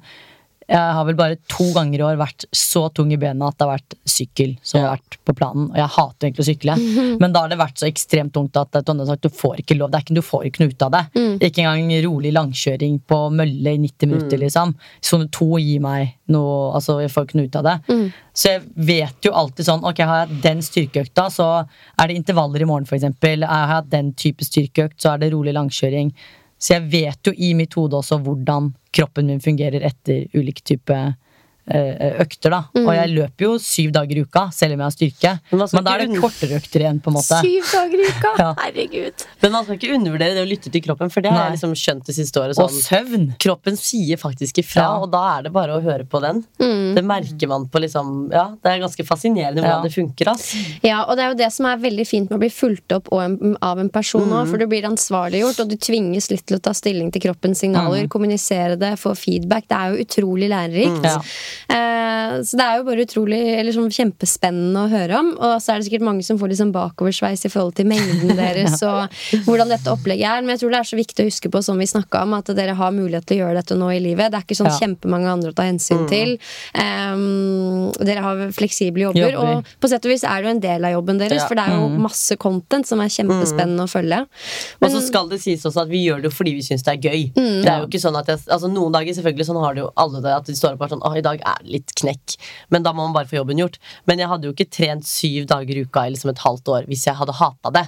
Jeg har vel bare to ganger i år vært så tung i bena at det har vært sykkel som har vært på planen. Og jeg hater egentlig å sykle, men da har det vært så ekstremt tungt at sagt du får ikke lov. Det er ikke, du får ikke noe ut av det. Ikke engang rolig langkjøring på mølle i 90 minutter, liksom. Sone to gir meg noe Altså, jeg får ikke noe ut av det. Så jeg vet jo alltid sånn Ok, har jeg den styrkeøkta, så er det intervaller i morgen, eksempel. Har jeg hatt den type styrkeøkt, så er det rolig langkjøring. Så jeg vet jo i mitt hode også hvordan kroppen min fungerer etter ulike typer økter, da. Og jeg løper jo syv dager i uka, selv om jeg har styrke. Men Men da er det kortere økter igjen, på en måte. Syv dager i uka! Ja. Herregud. Men man skal ikke undervurdere det å lytte til kroppen, for det har jeg liksom skjønt det siste året. Og Sånn. søvn. Kroppen sier faktisk ifra, Ja. og da er det bare å høre på den. Det merker man på liksom Ja, det er ganske fascinerende hvordan Ja. det funker, ass. Ja, og det er jo det som er veldig fint med å bli fulgt opp av en person òg, for du blir ansvarliggjort, og du tvinges litt til å ta stilling til kroppens signaler, kommunisere det, få feedback. Det er jo utrolig lærerikt. Ja. Eh, så det er jo bare utrolig Eller sånn kjempespennende å høre om. Og så er det sikkert mange som får liksom bakoversveis i forhold til mengden deres og hvordan dette opplegget er. Men jeg tror det er så viktig å huske på, som vi snakka om, at dere har mulighet til å gjøre dette nå i livet. Det er ikke sånn Ja. kjempemange andre å ta hensyn til. Um, dere har fleksible jobber, Jobber. og på sett og vis er det jo en del av jobben deres, Ja. for det er jo masse content som er kjempespennende å følge. Og så skal det sies også at vi gjør det jo fordi vi syns det er gøy. Det er jo ikke sånn at jeg, altså Noen dager selvfølgelig sånn har det jo alle det, at de står opp og er sånn Å, i dag er det litt knekk. Men da må man bare få jobben gjort. Men jeg hadde jo ikke trent syv dager i uka i liksom et halvt år hvis jeg hadde hata det.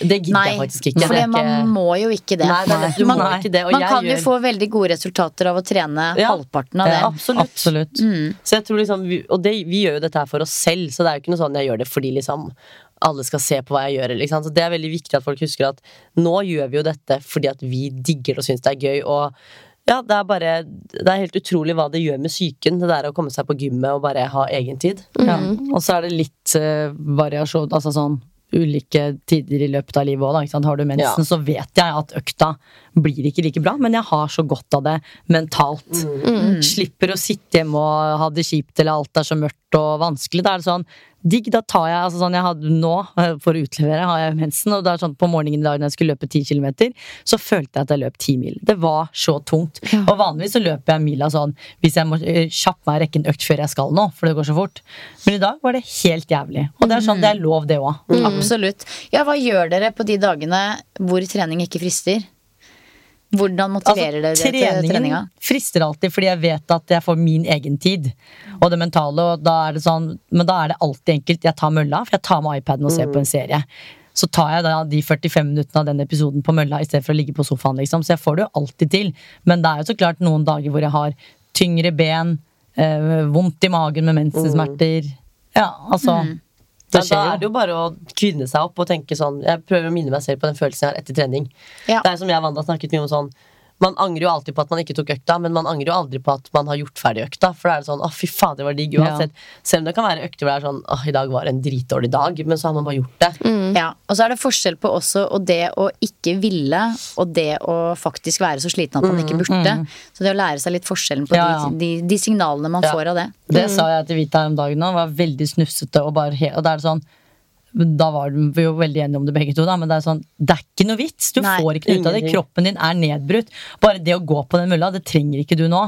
Det gidder Nei, jeg faktisk ikke. for man må jo ikke det. Nei, det det. Man, må ikke det, og man jeg kan jo få veldig gode resultater av å trene Ja. halvparten av Ja, det. absolutt. Mm. Så jeg tror liksom vi, Og det, vi gjør jo dette her for oss selv, så det er jo ikke noe sånn jeg gjør det fordi liksom alle skal se på hva jeg gjør. Liksom. Så det er veldig viktig at folk husker at nå gjør vi jo dette fordi at vi digger det og syns det er gøy. og ja, det er bare Det er helt utrolig hva det gjør med psyken, det der å komme seg på gymmet og bare ha egen tid. Ja. Og så er det litt uh, variasjon, altså sånn ulike tider i løpet av livet òg. Har du mensen, Ja. så vet jeg at økta blir ikke like bra, men jeg har så godt av det mentalt. Slipper å sitte hjemme og ha det kjipt eller alt er så mørkt og vanskelig. Da er det sånn digg, da tar jeg altså sånn jeg hadde nå, eh, for å utlevere, har jeg mensen, og da er sånn på morgenen i dag når jeg skulle løpe ti kilometer, så følte jeg at jeg løp ti mil. Det var så tungt. Og vanligvis så løper jeg mila sånn hvis jeg må eh, kjappe meg rekke en økt før jeg skal nå, for det går så fort. Men i dag var det helt jævlig. Og det er sånn, det er lov, det òg. Absolutt. Ja, hva gjør dere på de dagene hvor trening ikke frister? Hvordan motiverer altså, dere til treninga? Frister alltid, fordi jeg vet at jeg får min egen tid. Og det mentale, og da er det sånn Men da er det alltid enkelt. Jeg tar mølla, for jeg tar med iPaden og ser på en serie. Så tar jeg da de 45 minuttene av den episoden på mølla i stedet for å ligge på sofaen. liksom Så jeg får det jo alltid til. Men det er jo så klart noen dager hvor jeg har tyngre ben, øh, vondt i magen med mensensmerter. Ja, altså Da, Det skjer da er det jo bare å kvinne seg opp og tenke sånn Jeg prøver å minne meg selv på den følelsen jeg har etter trening. Ja. Det er som jeg og Wanda snakket mye om sånn Man angrer jo alltid på at man ikke tok økta, men man angrer jo aldri på at man har gjort ferdig økta. For da er det sånn 'Å, fy fader, det var digg'. Uansett. Selv om det kan være økter hvor det er sånn 'Å, i dag var en dritdårlig dag', men så har man bare gjort det. Ja, og så er det forskjell på også og det å ikke ville, og det å faktisk være så sliten at man ikke burde. Så det å lære seg litt forskjellen på Ja, ja. de, de, de signalene man Ja. får av det. Det sa jeg til Vita om dagen òg. Var veldig snufsete. Og, bare og da er det sånn Da var vi jo veldig enige om det begge to, da, men det er sånn Det er ikke noe vits! Du Nei, får ikke noe ut av det. Kroppen din er nedbrutt. Bare det å gå på den mølla, det trenger ikke du nå.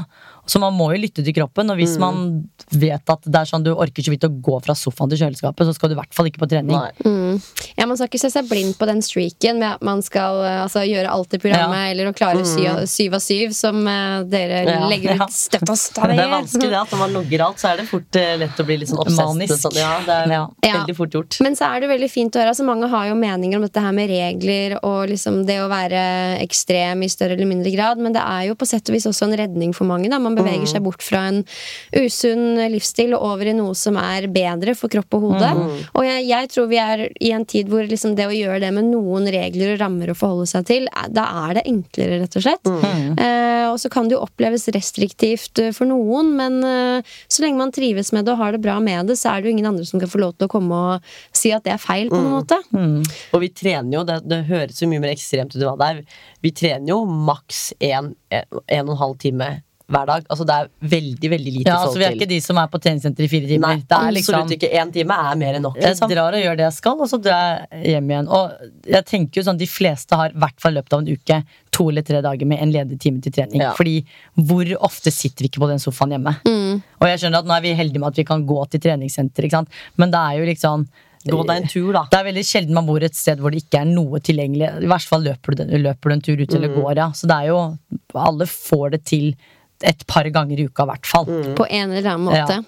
Så man må jo lytte til kroppen. Og hvis man vet at det er sånn du orker så vidt å gå fra sofaen til kjøleskapet, så skal du i hvert fall ikke på trening. Mm. Ja, Man skal ikke se seg blind på den streaken med at man skal eh, altså, gjøre alt i programmet eller å klare mm. syv av syv, som uh, dere Ja, legger ut støtt og Det er vanskelig det at når man logger alt, så er det fort uh, lett å bli litt sånn obsess. Manisk. Sånn, ja, det er Ja. Ja. veldig fort gjort. Men så er det veldig fint å høre. Altså, mange har jo meninger om dette her med regler og liksom det å være ekstrem i større eller mindre grad, men det er jo på sett og vis også en redning for mange. Da. Man beveger seg bort fra en usunn livsstil og over i noe som er bedre for kropp og hode. Og jeg, jeg tror vi er i en tid hvor liksom det å gjøre det med noen regler og rammer å forholde seg til, da er det enklere, rett og slett. Eh, og så kan det jo oppleves restriktivt eh, for noen, men eh, så lenge man trives med det og har det bra med det, så er det jo ingen andre som kan få lov til å komme og si at det er feil, på noen måte. Og vi trener jo, det, det høres jo mye mer ekstremt ut hva det er. Vi trener jo maks én, en, en og en halv time hver dag. Altså det er veldig, veldig lite Ja, altså Vi er ikke de som er på treningssenter i fire timer. Nei, det er liksom absolutt ikke. Én time er mer enn nok. Jeg Liksom. drar og gjør det jeg skal, og så drar jeg hjem igjen. Og jeg tenker jo sånn, De fleste har i hvert fall løpet av en uke to eller tre dager med en ledig time til trening. Ja. Fordi hvor ofte sitter vi ikke på den sofaen hjemme? Og jeg skjønner at nå er vi heldige med at vi kan gå til treningssenter, ikke sant? men det er jo liksom Gå deg en tur, da. Det er veldig sjelden man bor et sted hvor det ikke er noe tilgjengelig. I hvert fall løper du, løper du en tur ut eller går, ja. Så det er jo Alle får det til et par ganger i uka, i hvert fall. På en eller annen måte.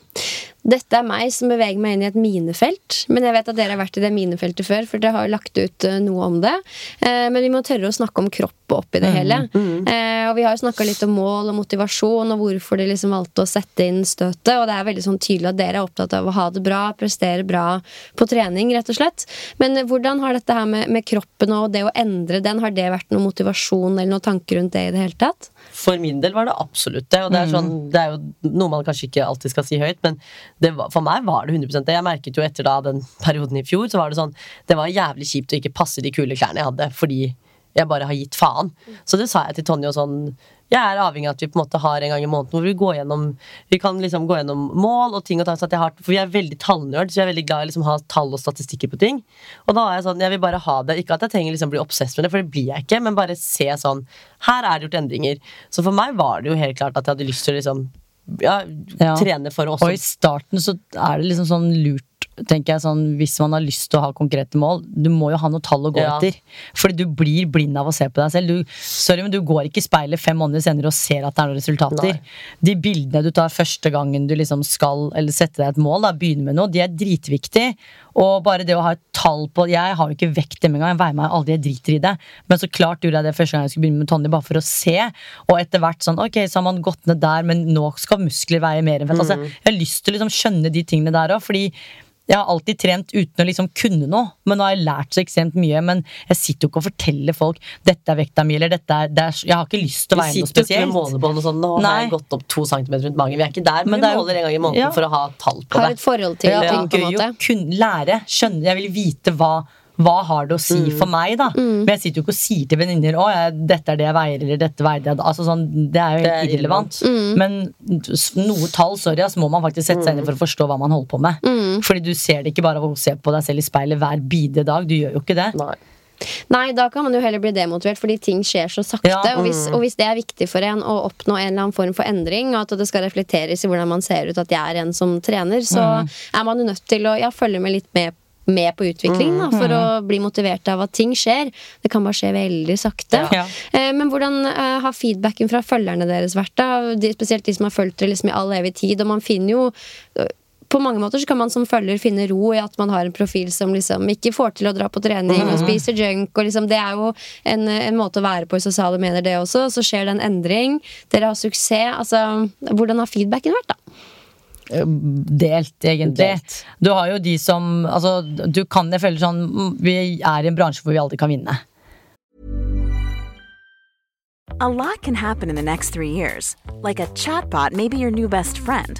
Dette er meg som beveger meg inn i et minefelt. Men jeg vet at dere har vært i det minefeltet før, for dere har lagt ut eh, noe om det. Eh, men vi må tørre å snakke om kropp oppi det hele. Mm. og vi har jo snakka litt om mål og motivasjon, og hvorfor de liksom valgte å sette inn støtet. Og det er veldig sånn tydelig at dere er opptatt av å ha det bra, prestere bra på trening, rett og slett. Men eh, hvordan har dette her med, med kroppen og det å endre den, har det vært noe motivasjon eller noen tanker rundt det i det hele tatt? For min del var det absolutt det. Og det er, sånn, det er jo noe man kanskje ikke alltid skal si høyt, men det var, for meg var det 100 det. Jeg merket jo etter da den perioden i fjor, så var det sånn Det var jævlig kjipt å ikke passe de kule klærne jeg hadde, fordi jeg bare har gitt faen. Så det sa jeg til Tonje og sånn Jeg er avhengig av at vi på en måte har en gang i måneden hvor vi går gjennom Vi kan liksom gå gjennom mål og ting og tang. Så at jeg har, for vi er veldig tallnerd, så jeg er veldig glad i liksom å ha tall og statistikker på ting. Og da er jeg sånn Jeg vil bare ha det. Ikke at jeg trenger liksom bli obsess med det, for det blir jeg ikke, men bare se sånn Her er det gjort endringer. Så for meg var det jo helt klart at jeg hadde lyst til å liksom ja, Ja. trene for å også Og i starten så er det liksom sånn lurt tenker jeg sånn, Hvis man har lyst til å ha konkrete mål, du må jo ha noe tall å gå Ja. etter. Fordi du blir blind av å se på deg selv. Du, sorry, men du går ikke i speilet fem måneder senere og ser at det er noen resultater. Nei. De bildene du tar første gangen du liksom skal eller sette deg et mål, da, begynne med noe, de er dritviktige. Og bare det å ha et tall på Jeg har jo ikke vekt dem engang, jeg veier meg aldri, jeg driter i det. Men så klart gjorde jeg det første gang jeg skulle begynne med Tonje, bare for å se. Og etter hvert sånn, ok, så har man gått ned der, men nå skal muskler veie mer enn fett. Altså, jeg har lyst til å liksom skjønne de tingene der òg, fordi jeg har alltid trent uten å liksom kunne noe, men nå har jeg lært så ekstremt mye. Men jeg sitter jo ikke og forteller folk 'dette er vekta mi', eller 'dette er, det er Jeg har ikke lyst til å Vi veie noe sitter jo ikke spesielt. med målebånd og sånn. Nå har Nei. jeg gått opp to centimeter rundt magen. Vi er ikke der, men, Men vi er måler en gang i måneden Ja. for å ha tall på Har det. et forhold til Ja, ting, på en gøy måte. å kunne lære. Skjønne. Jeg vil vite hva hva har det å si Mm. for meg, da? Men jeg sitter jo ikke og sier til venninner å, jeg, dette er det jeg veier, eller dette veide jeg da. Altså, sånn, det er jo Det er irrelevant. Men noe tall, sorry, så må man faktisk sette seg inn i for å forstå hva man holder på med. Fordi du ser det ikke bare av å se på deg selv i speilet hver bidige dag. Du gjør jo ikke det. Nei. Nei, da kan man jo heller bli demotivert, fordi ting skjer så sakte. Ja, og, hvis, og hvis det er viktig for en å oppnå en eller annen form for endring, og at det skal reflekteres i hvordan man ser ut, at jeg er en som trener, så er man jo nødt til å ja, følge med litt med med på utvikling da, for å bli motivert av at ting skjer. Det kan bare skje veldig sakte. Ja. Eh, men hvordan eh, har feedbacken fra følgerne deres vært? da? De, spesielt de som har fulgt dere liksom i all evig tid. Og man finner jo eh, på mange måter så kan man som følger finne ro i at man har en profil som liksom ikke får til å dra på trening og spiser junk. Og liksom, det er jo en, en måte å være på i sosiale medier, det også. Så skjer det en endring. Dere har suksess. Altså, hvordan har feedbacken vært, da? Delt, egentlig. Delt. Du har jo de som Altså, du kan jeg føle sånn Vi er i en bransje hvor vi aldri kan vinne. A lot can happen in the next three years. Like a chatbot may be your new best friend.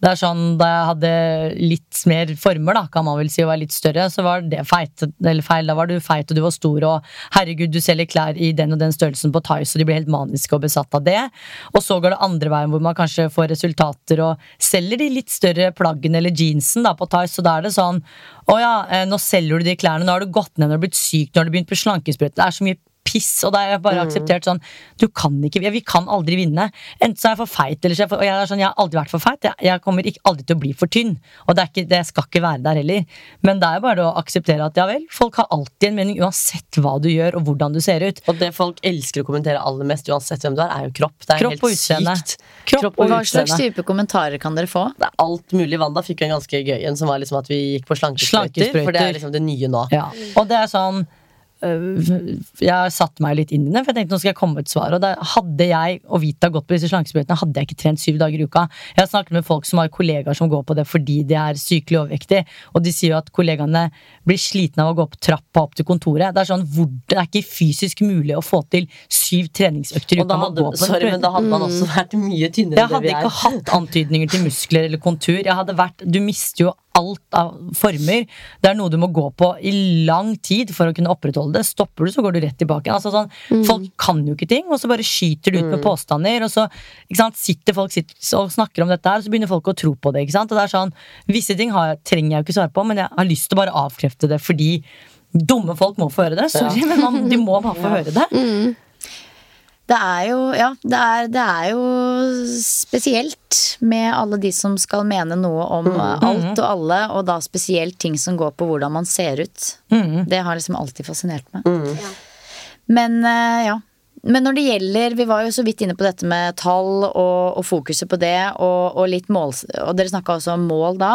Det er sånn, Da jeg hadde litt mer former, da, kan man vel si, og var litt større, så var det feit, eller feil. Da var du feit og du var stor, og herregud, du selger klær i den og den størrelsen på Tice, og de blir helt maniske og besatt av det. Og så går det andre veien, hvor man kanskje får resultater og selger de litt større plaggene eller jeansen da, på Tice, og da er det sånn å ja, eh, nå selger du de klærne, nå har du gått ned, nå har du blitt syk, nå har du begynt på slankesprøyte. Det er så mye piss, og da har jeg bare Mm. akseptert sånn Du kan ikke, ja, vi kan aldri vinne. Enten så er jeg for feit, eller så er jeg for Og jeg er sånn, jeg har aldri vært for feit. Jeg, jeg kommer ikke, aldri til å bli for tynn. Og det, er ikke, det skal ikke være der heller. Men det er bare å akseptere at ja vel, folk har alltid en mening, uansett hva du gjør og hvordan du ser ut. Og det folk elsker å kommentere aller mest, uansett hvem du er, er jo kropp. Det er Kropp helt og utseende. sykt. Kropp og Hva slags type kommentarer kan dere få? Det er alt mulig. Wanda fikk jo en ganske gøy en, som var liksom at vi gikk på slankesprøyter. For det er liksom det nye nå. Ja. Og det er sånn Jeg satte meg litt inn i det, for jeg tenkte nå skal jeg komme med et svar. Og da hadde jeg og Vita gått på disse slankesprøytene, hadde jeg ikke trent syv dager i uka. Jeg har snakket med folk som har kollegaer som går på det fordi de er sykelig overvektige, og de sier jo at kollegaene blir slitne av å gå opp trappa opp til kontoret. Det er sånn, hvor, det er ikke fysisk mulig å få til syv treningsøkter i uka. hadde, sorry, men da hadde man også vært mye tynnere Jeg enn det hadde vi er. ikke hatt antydninger til muskler eller kontur. Jeg hadde vært, du mister jo alt av former. Det er noe du må gå på i lang tid for å kunne opprettholde det. Stopper du, så går du rett tilbake. Altså, sånn, Folk kan jo ikke ting, og så bare skyter du ut med påstander. Og så sant, sitter folk sitter og snakker om dette her, og så begynner folk å tro på det. Og det er sånn, Visse ting har jeg, trenger jeg jo ikke svare på, men jeg har lyst til å bare avkrefte det fordi dumme folk må få høre det. Sorry, Ja. men man, de må bare få høre det. Det er jo, ja, det er, det er jo spesielt med alle de som skal mene noe om mm. alt og alle, og da spesielt ting som går på hvordan man ser ut. Det har liksom alltid fascinert meg. Men eh, ja. Men når det gjelder Vi var jo så vidt inne på dette med tall og, og fokuset på det, og, og litt mål Og dere snakka også om mål da.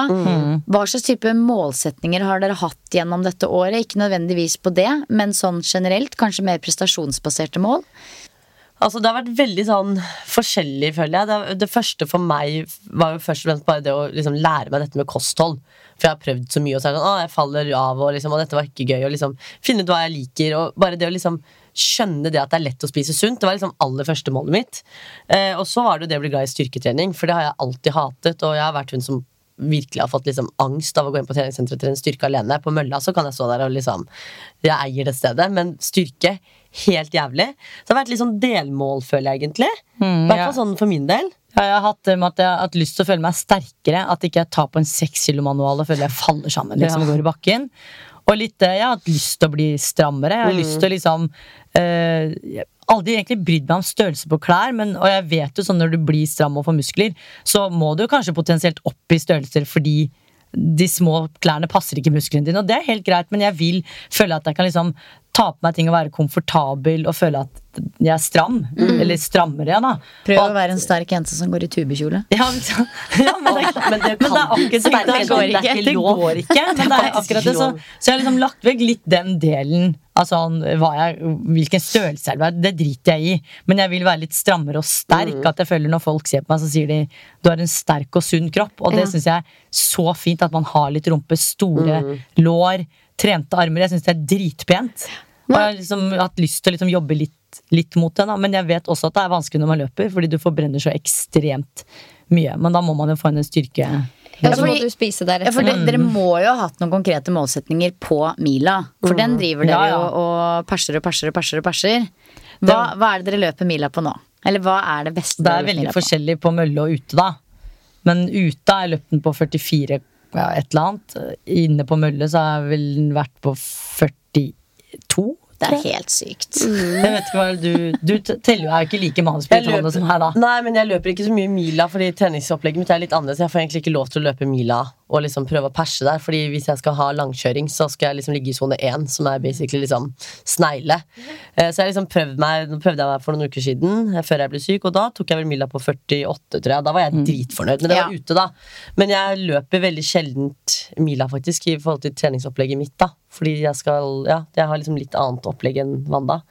Hva slags type målsetninger har dere hatt gjennom dette året? Ikke nødvendigvis på det, men sånn generelt. Kanskje mer prestasjonsbaserte mål? Altså, det har vært veldig sånn forskjellig, føler jeg. Det, det første for meg var jo først og fremst bare det å liksom lære meg dette med kosthold. For jeg har prøvd så mye, og så er det sånn, å, jeg faller av, og, liksom, og dette var ikke gøy. Og liksom finne ut hva jeg liker, og bare det å liksom skjønne det at det er lett å spise sunt. Det var liksom aller første målet mitt. Eh, og så var det jo det å bli glad i styrketrening, for det har jeg alltid hatet, og jeg har vært hun som virkelig har fått liksom angst av å gå inn på treningssenteret og trene styrke alene. På mølla så kan jeg stå der og liksom Jeg eier det stedet, men styrke helt jævlig. Så det har vært litt sånn delmål, føler jeg egentlig. I hvert fall ja. sånn for min del. Ja, jeg har hatt at jeg har hatt lyst til å føle meg sterkere. At ikke jeg tar på en sekskilomanual og føler jeg faller sammen liksom, Ja. går i bakken. Og litt, eh, jeg har hatt lyst til å bli strammere. Jeg har Mm. lyst til å liksom har aldri egentlig brydd meg om størrelse på klær, men, og jeg vet jo sånn når du blir stram og får muskler, så må du kanskje potensielt opp i størrelser fordi de små klærne passer ikke musklene dine, og det er helt greit, men jeg vil føle at jeg kan liksom ta på meg ting og være komfortabel og føle at jeg er stram. Mm. Eller strammere, ja, da. Prøv at, å være en sterk jente som går i tubekjole. ja, men, ja, men, det, Men det men det er akkurat det. Det, er det er ikke det går ikke. Men det er akkurat det. Så, så jeg har liksom lagt vekk litt den delen av sånn hva jeg, hvilken størrelse jeg vil være. Det driter jeg i. Men jeg vil være litt strammere og sterk. At jeg føler Når folk ser på meg, så sier de du har en sterk og sunn kropp. Og det Ja. syns jeg er så fint. At man har litt rumpe, store lår, trente armer. Jeg syns det er dritpent. Og jeg har liksom hatt lyst til å liksom jobbe litt, litt mot det, da. men jeg vet også at det er vanskelig når man løper, fordi du forbrenner så ekstremt mye. Men da må man jo få inn en styrke. Ja, så må du spise Ja, for det, Dere må jo ha hatt noen konkrete målsetninger på mila. For den driver dere Ja, ja. jo og perser og perser og perser. og perser. Hva, hva er det dere løper mila på nå? Eller hva er det beste Det er veldig på? forskjellig på mølle og ute, da. Men ute har jeg løpt den på 44, ja, et eller annet. Inne på mølle så har jeg vel vært på 42, Det er helt sykt. Mm. Jeg vet ikke hva du Du teller jo er ikke like manusbrytende som her, da. Nei, men jeg løper ikke så mye mila, fordi treningsopplegget mitt er litt annerledes. Jeg får egentlig ikke lov til å løpe mila og liksom prøve å perse der. Fordi hvis jeg skal ha langkjøring, så skal jeg liksom ligge i sone én, som er basically liksom snegle. Eh, Så jeg liksom prøvde meg prøvde jeg meg for noen uker siden, eh, før jeg ble syk, og da tok jeg vel mila på 48, tror jeg. Da var jeg dritfornøyd, men det var ute, da. Men jeg løper veldig sjeldent mila, faktisk, i forhold til treningsopplegget mitt, da. Fordi jeg skal Ja, jeg har liksom litt annet opplegg enn Wanda.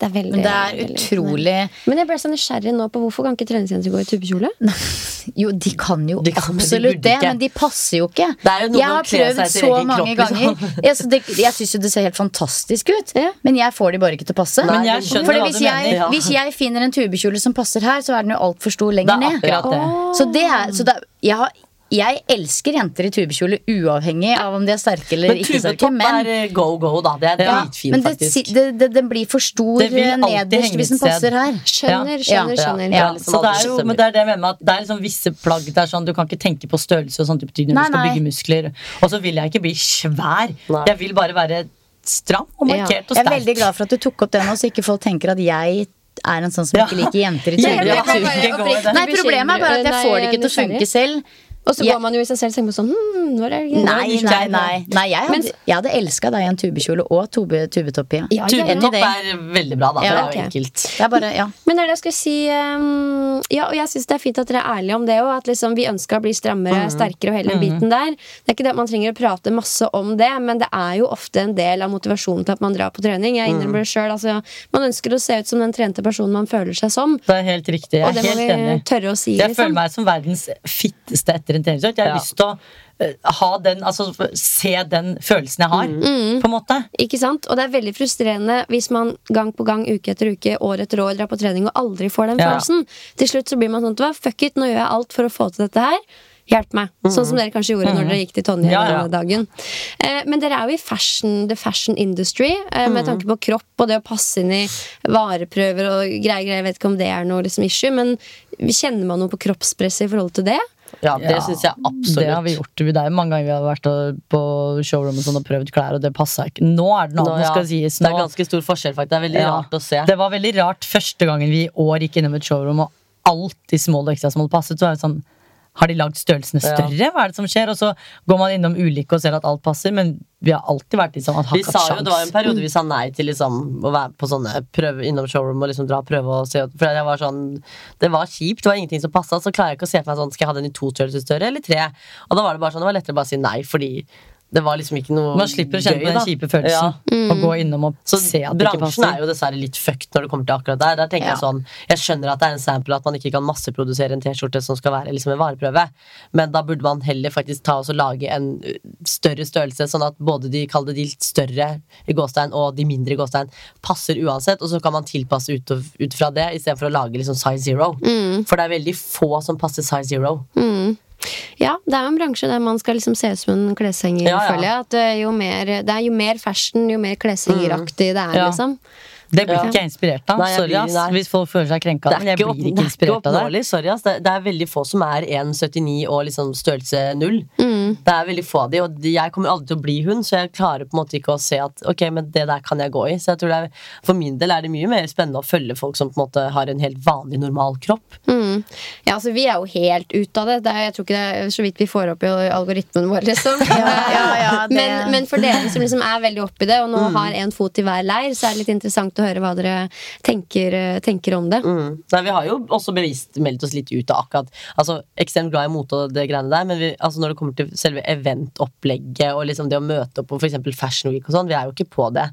Det er veldig Men det er veldig utrolig Men jeg ble så nysgjerrig nå på hvorfor kan ikke treningsjenter gå i tubekjole? Jo, de kan jo De kan, absolutt det, ikke. men de passer jo ikke. Det er jo noe jeg har prøvd så mange kropp, liksom. ganger. Jeg, så det, jeg syns jo det ser helt fantastisk ut, Ja. men jeg får de bare ikke til å passe. Men jeg skjønner For hva hvis du jeg, mener, ja. hvis jeg finner en tubekjole som passer her, så er den jo altfor stor Det lenger er ned. det. Så det er, så det, jeg, har, jeg elsker jenter i tubekjole uavhengig av om de er sterke eller Men ikke sterke. tubetopp Men, er eh, go, go, da. Det er ja, dritfint, men det, faktisk. det, det, den blir for stor nederst hvis den passer her. Skjønner, skjønner, skjønner, Ja. Ja. liksom Så det er jo, men det er det jeg mener med at det er liksom visse plagg det er sånn, Du kan ikke tenke på størrelse og sånt i betydning når Nei, du skal bygge muskler. Og så vil jeg ikke bli svær. Nei. Jeg vil bare være stram og markert og sterk. Jeg er veldig glad for at du tok opp det nå, så ikke folk tenker at jeg er en sånn som Ja. ikke liker jenter i Ja, tubekjole. Nei, problemet er bare at jeg får det ikke til å funke selv. Og så Jeg- går man jo i seg selv og tenker på sånn hm, når er det Nei, nei, nei. nei jeg, hadde, jeg hadde elska deg i en tubekjole og tube, tubetopp. Ja. Ja. Tubetopp er veldig bra, da. Ja, det er okay. jo enkelt. Det er bare, ja. Men det er det jeg skulle si um, Ja, og jeg syns det er fint at dere er ærlige om det òg. At liksom vi ønska å bli strammere, sterkere og hele den biten der. Det er ikke det at man trenger å prate masse om det, men det er jo ofte en del av motivasjonen til at man drar på trening. Jeg innrømmer det selv, altså, Man ønsker å se ut som den trente personen man føler seg som. Det er helt riktig. Jeg er helt enig. si. Jeg liksom. føler meg som verdens fitteste etter en treningsøkt. Jeg har Ja. lyst til å eh, ha den, altså se den følelsen jeg har, på en måte. Ikke sant? Og det er veldig frustrerende hvis man gang på gang, uke etter uke, år etter år drar på trening og aldri får den Ja. følelsen. Til slutt så blir man sånn Fuck it, nå gjør jeg alt for å få til dette her. Hjelp meg. Sånn som dere kanskje gjorde når dere gikk til Tonje Mm. Ja, ja. denne dagen. Eh, men dere er jo i fashion, the fashion industry, eh, Mm. med tanke på kropp og det å passe inn i vareprøver og greier. greier. Jeg vet ikke om det er noe liksom, issue, men kjenner man noe på kroppspresset i forhold til det? Ja, det Ja, syns jeg absolutt. Det har vi gjort. Det er jo mange ganger vi har vært på showroom og, sånn og prøvd klær, og det passa ikke. Nå er det noe annet, ja. skal sies. Det er ganske stor forskjell, faktisk. Det er veldig Ja. rart å se. Det var veldig rart første gangen vi i år gikk innom et showroom, og alt i small og ekstra small passet. Så var det sånn Har de lagd størrelsene Ja. større? Hva er det som skjer? Og så går man innom ulike og ser at alt passer, men vi har alltid vært liksom at Vi sa jo, Det var en periode vi sa nei til liksom, å være på sånne prøve innom showroom og liksom dra og prøve og se For jeg var sånn Det var kjipt, det var ingenting som passa. Så klarer jeg ikke å se for meg sånn Skal jeg ha den i to størrelser større eller tre? Og da var det bare sånn, det var lettere å bare si nei, fordi det var liksom ikke noe gøy. Man slipper å kjenne på den kjipe følelsen. Ja. Og gå innom og Så se at det ikke bransjen passer. er jo dessverre litt fucked når det kommer til akkurat der. Der tenker Ja. Jeg sånn Jeg skjønner at det er en sample at man ikke kan masseprodusere en T-skjorte som skal være liksom en vareprøve, men da burde man heller faktisk ta oss og lage en uh, større størrelse, sånn at både de de litt større i gåstein og de mindre i gåstein passer uansett, og så kan man tilpasse ut, og- ut fra det istedenfor å lage liksom size zero. For det er veldig få som passer size zero. Ja, det er jo en bransje der man skal liksom se ut som en kleshenger, Ja, ja. føler jeg. At eh, jo mer, det er jo mer fashion, jo mer kleshengeraktig det er, Ja. liksom. Det blir Ja. ikke jeg inspirert av. Nei, jeg Sorry, ass. Hvis folk føler seg krenka. Men jeg opp- blir ikke det er inspirert av det. oppnåelig, sorry ass. Det, det er veldig få som er 1,79 og liksom størrelse null. Det er veldig få av de, og jeg kommer aldri til å bli hun, så jeg klarer på en måte ikke å se at ok, men det der kan jeg gå i. Så jeg tror det er, For min del er det mye mer spennende å følge folk som på en måte har en helt vanlig, normal kropp. Mm. Ja, altså Vi er jo helt ut av det. det er, jeg tror ikke det er så vidt vi får opp i algoritmen vår. liksom ja, ja, det- men, men for dere som liksom er veldig oppi det, og nå har en fot i hver leir, så er det litt interessant å høre hva dere tenker, eh, tenker om det. Mm. Nei, vi har jo også bevisst meldt oss litt ut av akkurat Altså, Ekstremt glad i mote og det greiene der, men vi, altså, når det kommer til selve eventopplegget og liksom det å møte opp på f.eks. Fashion Week og sånn, vi er jo ikke på det.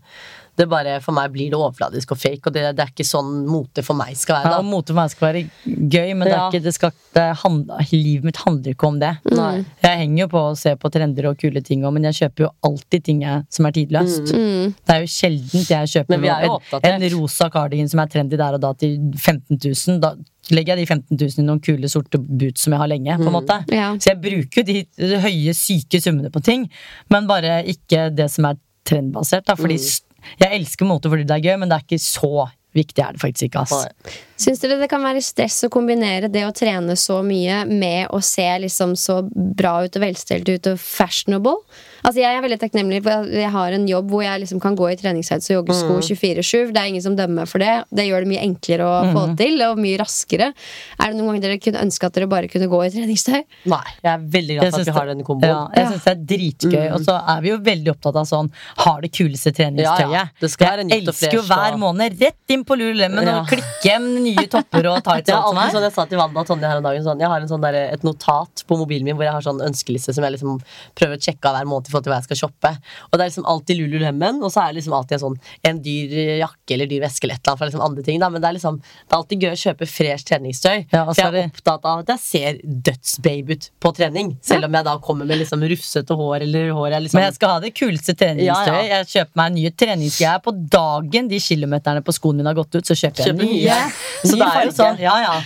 Det bare, For meg blir det overfladisk og fake, og det, det er ikke sånn mote for meg skal være. Da Ja, mote for meg skal være gøy, men det er Ja. ikke, det skal, det handler, livet mitt handler ikke om det. Nei. Jeg henger jo på å se på trender og kule ting, men jeg kjøper jo alltid ting jeg, som er tidløst. Det er jo sjeldent jeg kjøper Men vi er jo en, en rosa cardigan som er trendy der og da til 15 000. Da legger jeg de 15 000 i noen kule sorte boots som jeg har lenge. på en måte Ja. Så jeg bruker jo de høye, syke summene på ting, men bare ikke det som er trendbasert. Da, fordi s- Jeg elsker mote fordi det er gøy, men det er ikke så viktig er det faktisk ikke. ass. Syns dere det kan være stress å kombinere det å trene så mye med å se liksom så bra ut og velstelt ut og fashionable? Altså Jeg er veldig takknemlig for at jeg har en jobb hvor jeg liksom kan gå i treningstights og joggesko Mm. 24-7. Det er ingen som dømmer meg for det. Det gjør det mye enklere å få Mhm. til, og mye raskere. Er det noen ganger dere kunne ønske at dere bare kunne gå i treningstøy? Nei, jeg er veldig glad for at vi har denne den komboen. Ja, jeg syns det er dritgøy. Mm. Og så er vi jo veldig opptatt av sånn Har det kuleste treningstøyet. Ja, ja. Det skal jeg elsker jo hver måned rett inn på Lululemon Ja. og klikke hjem nye topper og tights. Ja, sånn. Jeg sa til Wanda og Tonje her om dagen sånn, Jeg har en sånn der, et notat på mobilen min hvor jeg har sånn ønskeliste som jeg liksom prøver å sjekke av hver måned i forhold til hva jeg skal shoppe. Og det er liksom alltid Lululemon, og så er det liksom alltid en sånn en dyr jakke eller dyr veske eller et eller annet liksom andre ting. Da. Men det er liksom Det er alltid gøy å kjøpe fresh treningstøy. Ja, for jeg er opptatt av at jeg ser dødsbabe ut på trening. Selv om jeg da kommer med liksom rufsete hår eller hår jeg liksom Men jeg skal ha det kuleste treningstøyet. Ja, ja. Jeg kjøper meg nye treningsgreier på dagen. De kilometerne på skoene mine har gått ut, så kjøper jeg Kjøper nye. nye. Så det er jo sånn, Ja, ja.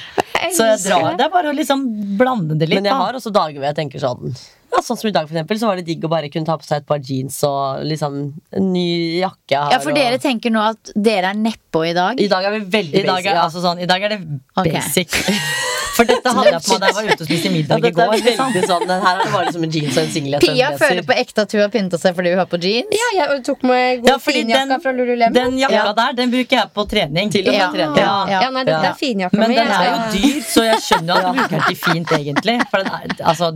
Så jeg drar, det er bare å liksom blande det litt. Men jeg har også dager hvor jeg tenker sånn ja, Sånn som i dag, for eksempel, så var det digg å bare kunne ta på seg et par jeans og liksom en ny jakke. Ja, for og- dere tenker nå at dere er nedpå i dag? I dag er vi veldig I dag basic. er, ja. altså sånn, I dag er det Ok. basic. For dette hadde jeg på meg da jeg var ute og spiste middag i dette er går. Liksom. sånn, her er det bare som en jeans og en singlet. Pia føler på ekte at hun har pynta seg fordi hun har på jeans. Ja, jeg tok med god ja, finjakka fra Lululemon. Den jakka Ja. der den bruker jeg på trening. Til og med Ja. trening. Ja. Ja, nei, dette er finjakka Men den er jo dyr, så jeg skjønner at du bruker den til fint, egentlig. For den er, altså,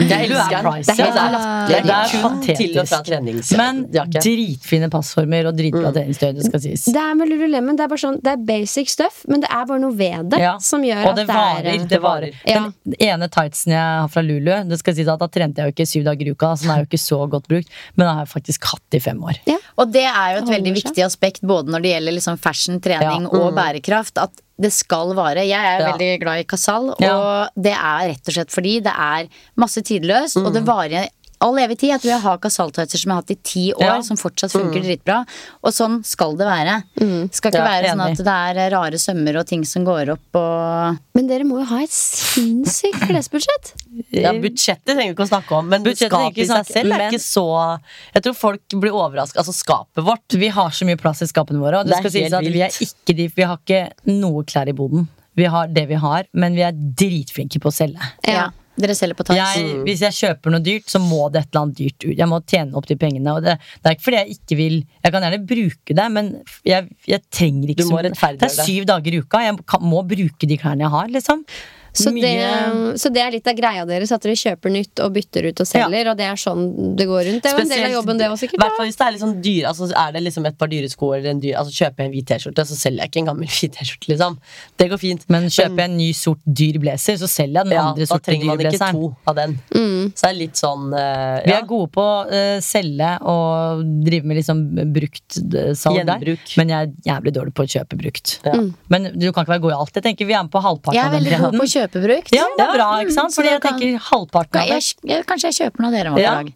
Jeg elsker er den. Det er helt latterlig. Er patetisk. Men dritfine passformer og dritbra treningstøy, det skal sies. Det er med Lululemon, det er bare sånn Det er basic stuff, men det er bare noe ved det som gjør at det det varer. er Det varer. Ja. Den ene tightsen jeg har fra Lulu, det skal si at da trente jeg jo ikke syv dager i uka, så den er jo ikke så godt brukt, men den har jeg faktisk hatt i fem år. Og det er jo et veldig viktig aspekt både når det gjelder liksom fashion, trening Ja. og bærekraft. At det skal vare. Jeg er Ja. veldig glad i Casal, og Ja. det er rett og slett fordi det er masse tidløst, og det varer all evig tid. Tror jeg har Haka salthøyser som jeg har hatt i ti år, Ja. som fortsatt funker dritbra. Og sånn skal det være. Det skal ikke Ja, være sånn at det er rare sømmer og ting som går opp og Men dere må jo ha et sinnssykt klesbudsjett. Ja, Budsjettet trenger vi ikke å snakke om, men Budsjettet skapet i seg selv er ikke så Jeg tror folk blir overraska. Altså, skapet vårt Vi har så mye plass i skapene våre, og det, Det skal sies at vi er ikke de, vi har ikke noe klær i boden. Vi har det vi har, men vi er dritflinke på å selge. Ja. Dere selger på. Jeg, hvis jeg kjøper noe dyrt, så må det et eller annet dyrt ut. Jeg må tjene opp de pengene. Og det, det er ikke fordi jeg ikke vil Jeg kan gjerne bruke det, men jeg, jeg trenger ikke så- Det er syv dager i uka. Jeg kan, må bruke de klærne jeg har, liksom. Så Mye- det, så det er litt av greia deres, at dere kjøper nytt og bytter ut og selger, og det er sånn det går rundt. Det er en del av jobben, det òg, sikkert. hvert fall hvis det er litt sånn dyr Altså er det liksom et par dyre sko eller en dyr Altså kjøper jeg en hvit T-skjorte, så selger jeg ikke en gammel hvit T-skjorte, liksom. Det går fint. Men kjøper jeg en ny sort dyr blazer, så selger jeg den ja, andre da sorte trenger man ikke dyrblazeren. to av den. Så det er litt sånn eh, Vi er gode på å uh, selge og drive med liksom bruktsalg salg Gjenbruk. Men jeg er jævlig dårlig på å kjøpe brukt. Ja. Men du kan ikke være god i alt. Jeg tenker Vi er med på halvparten av den trenden. På kjøpebrukt. Ja, det er bra, ikke sant? Fordi jeg kan- tenker halvparten av det. jeg, jeg, Kanskje jeg kjøper noe av dere om Ja. dag.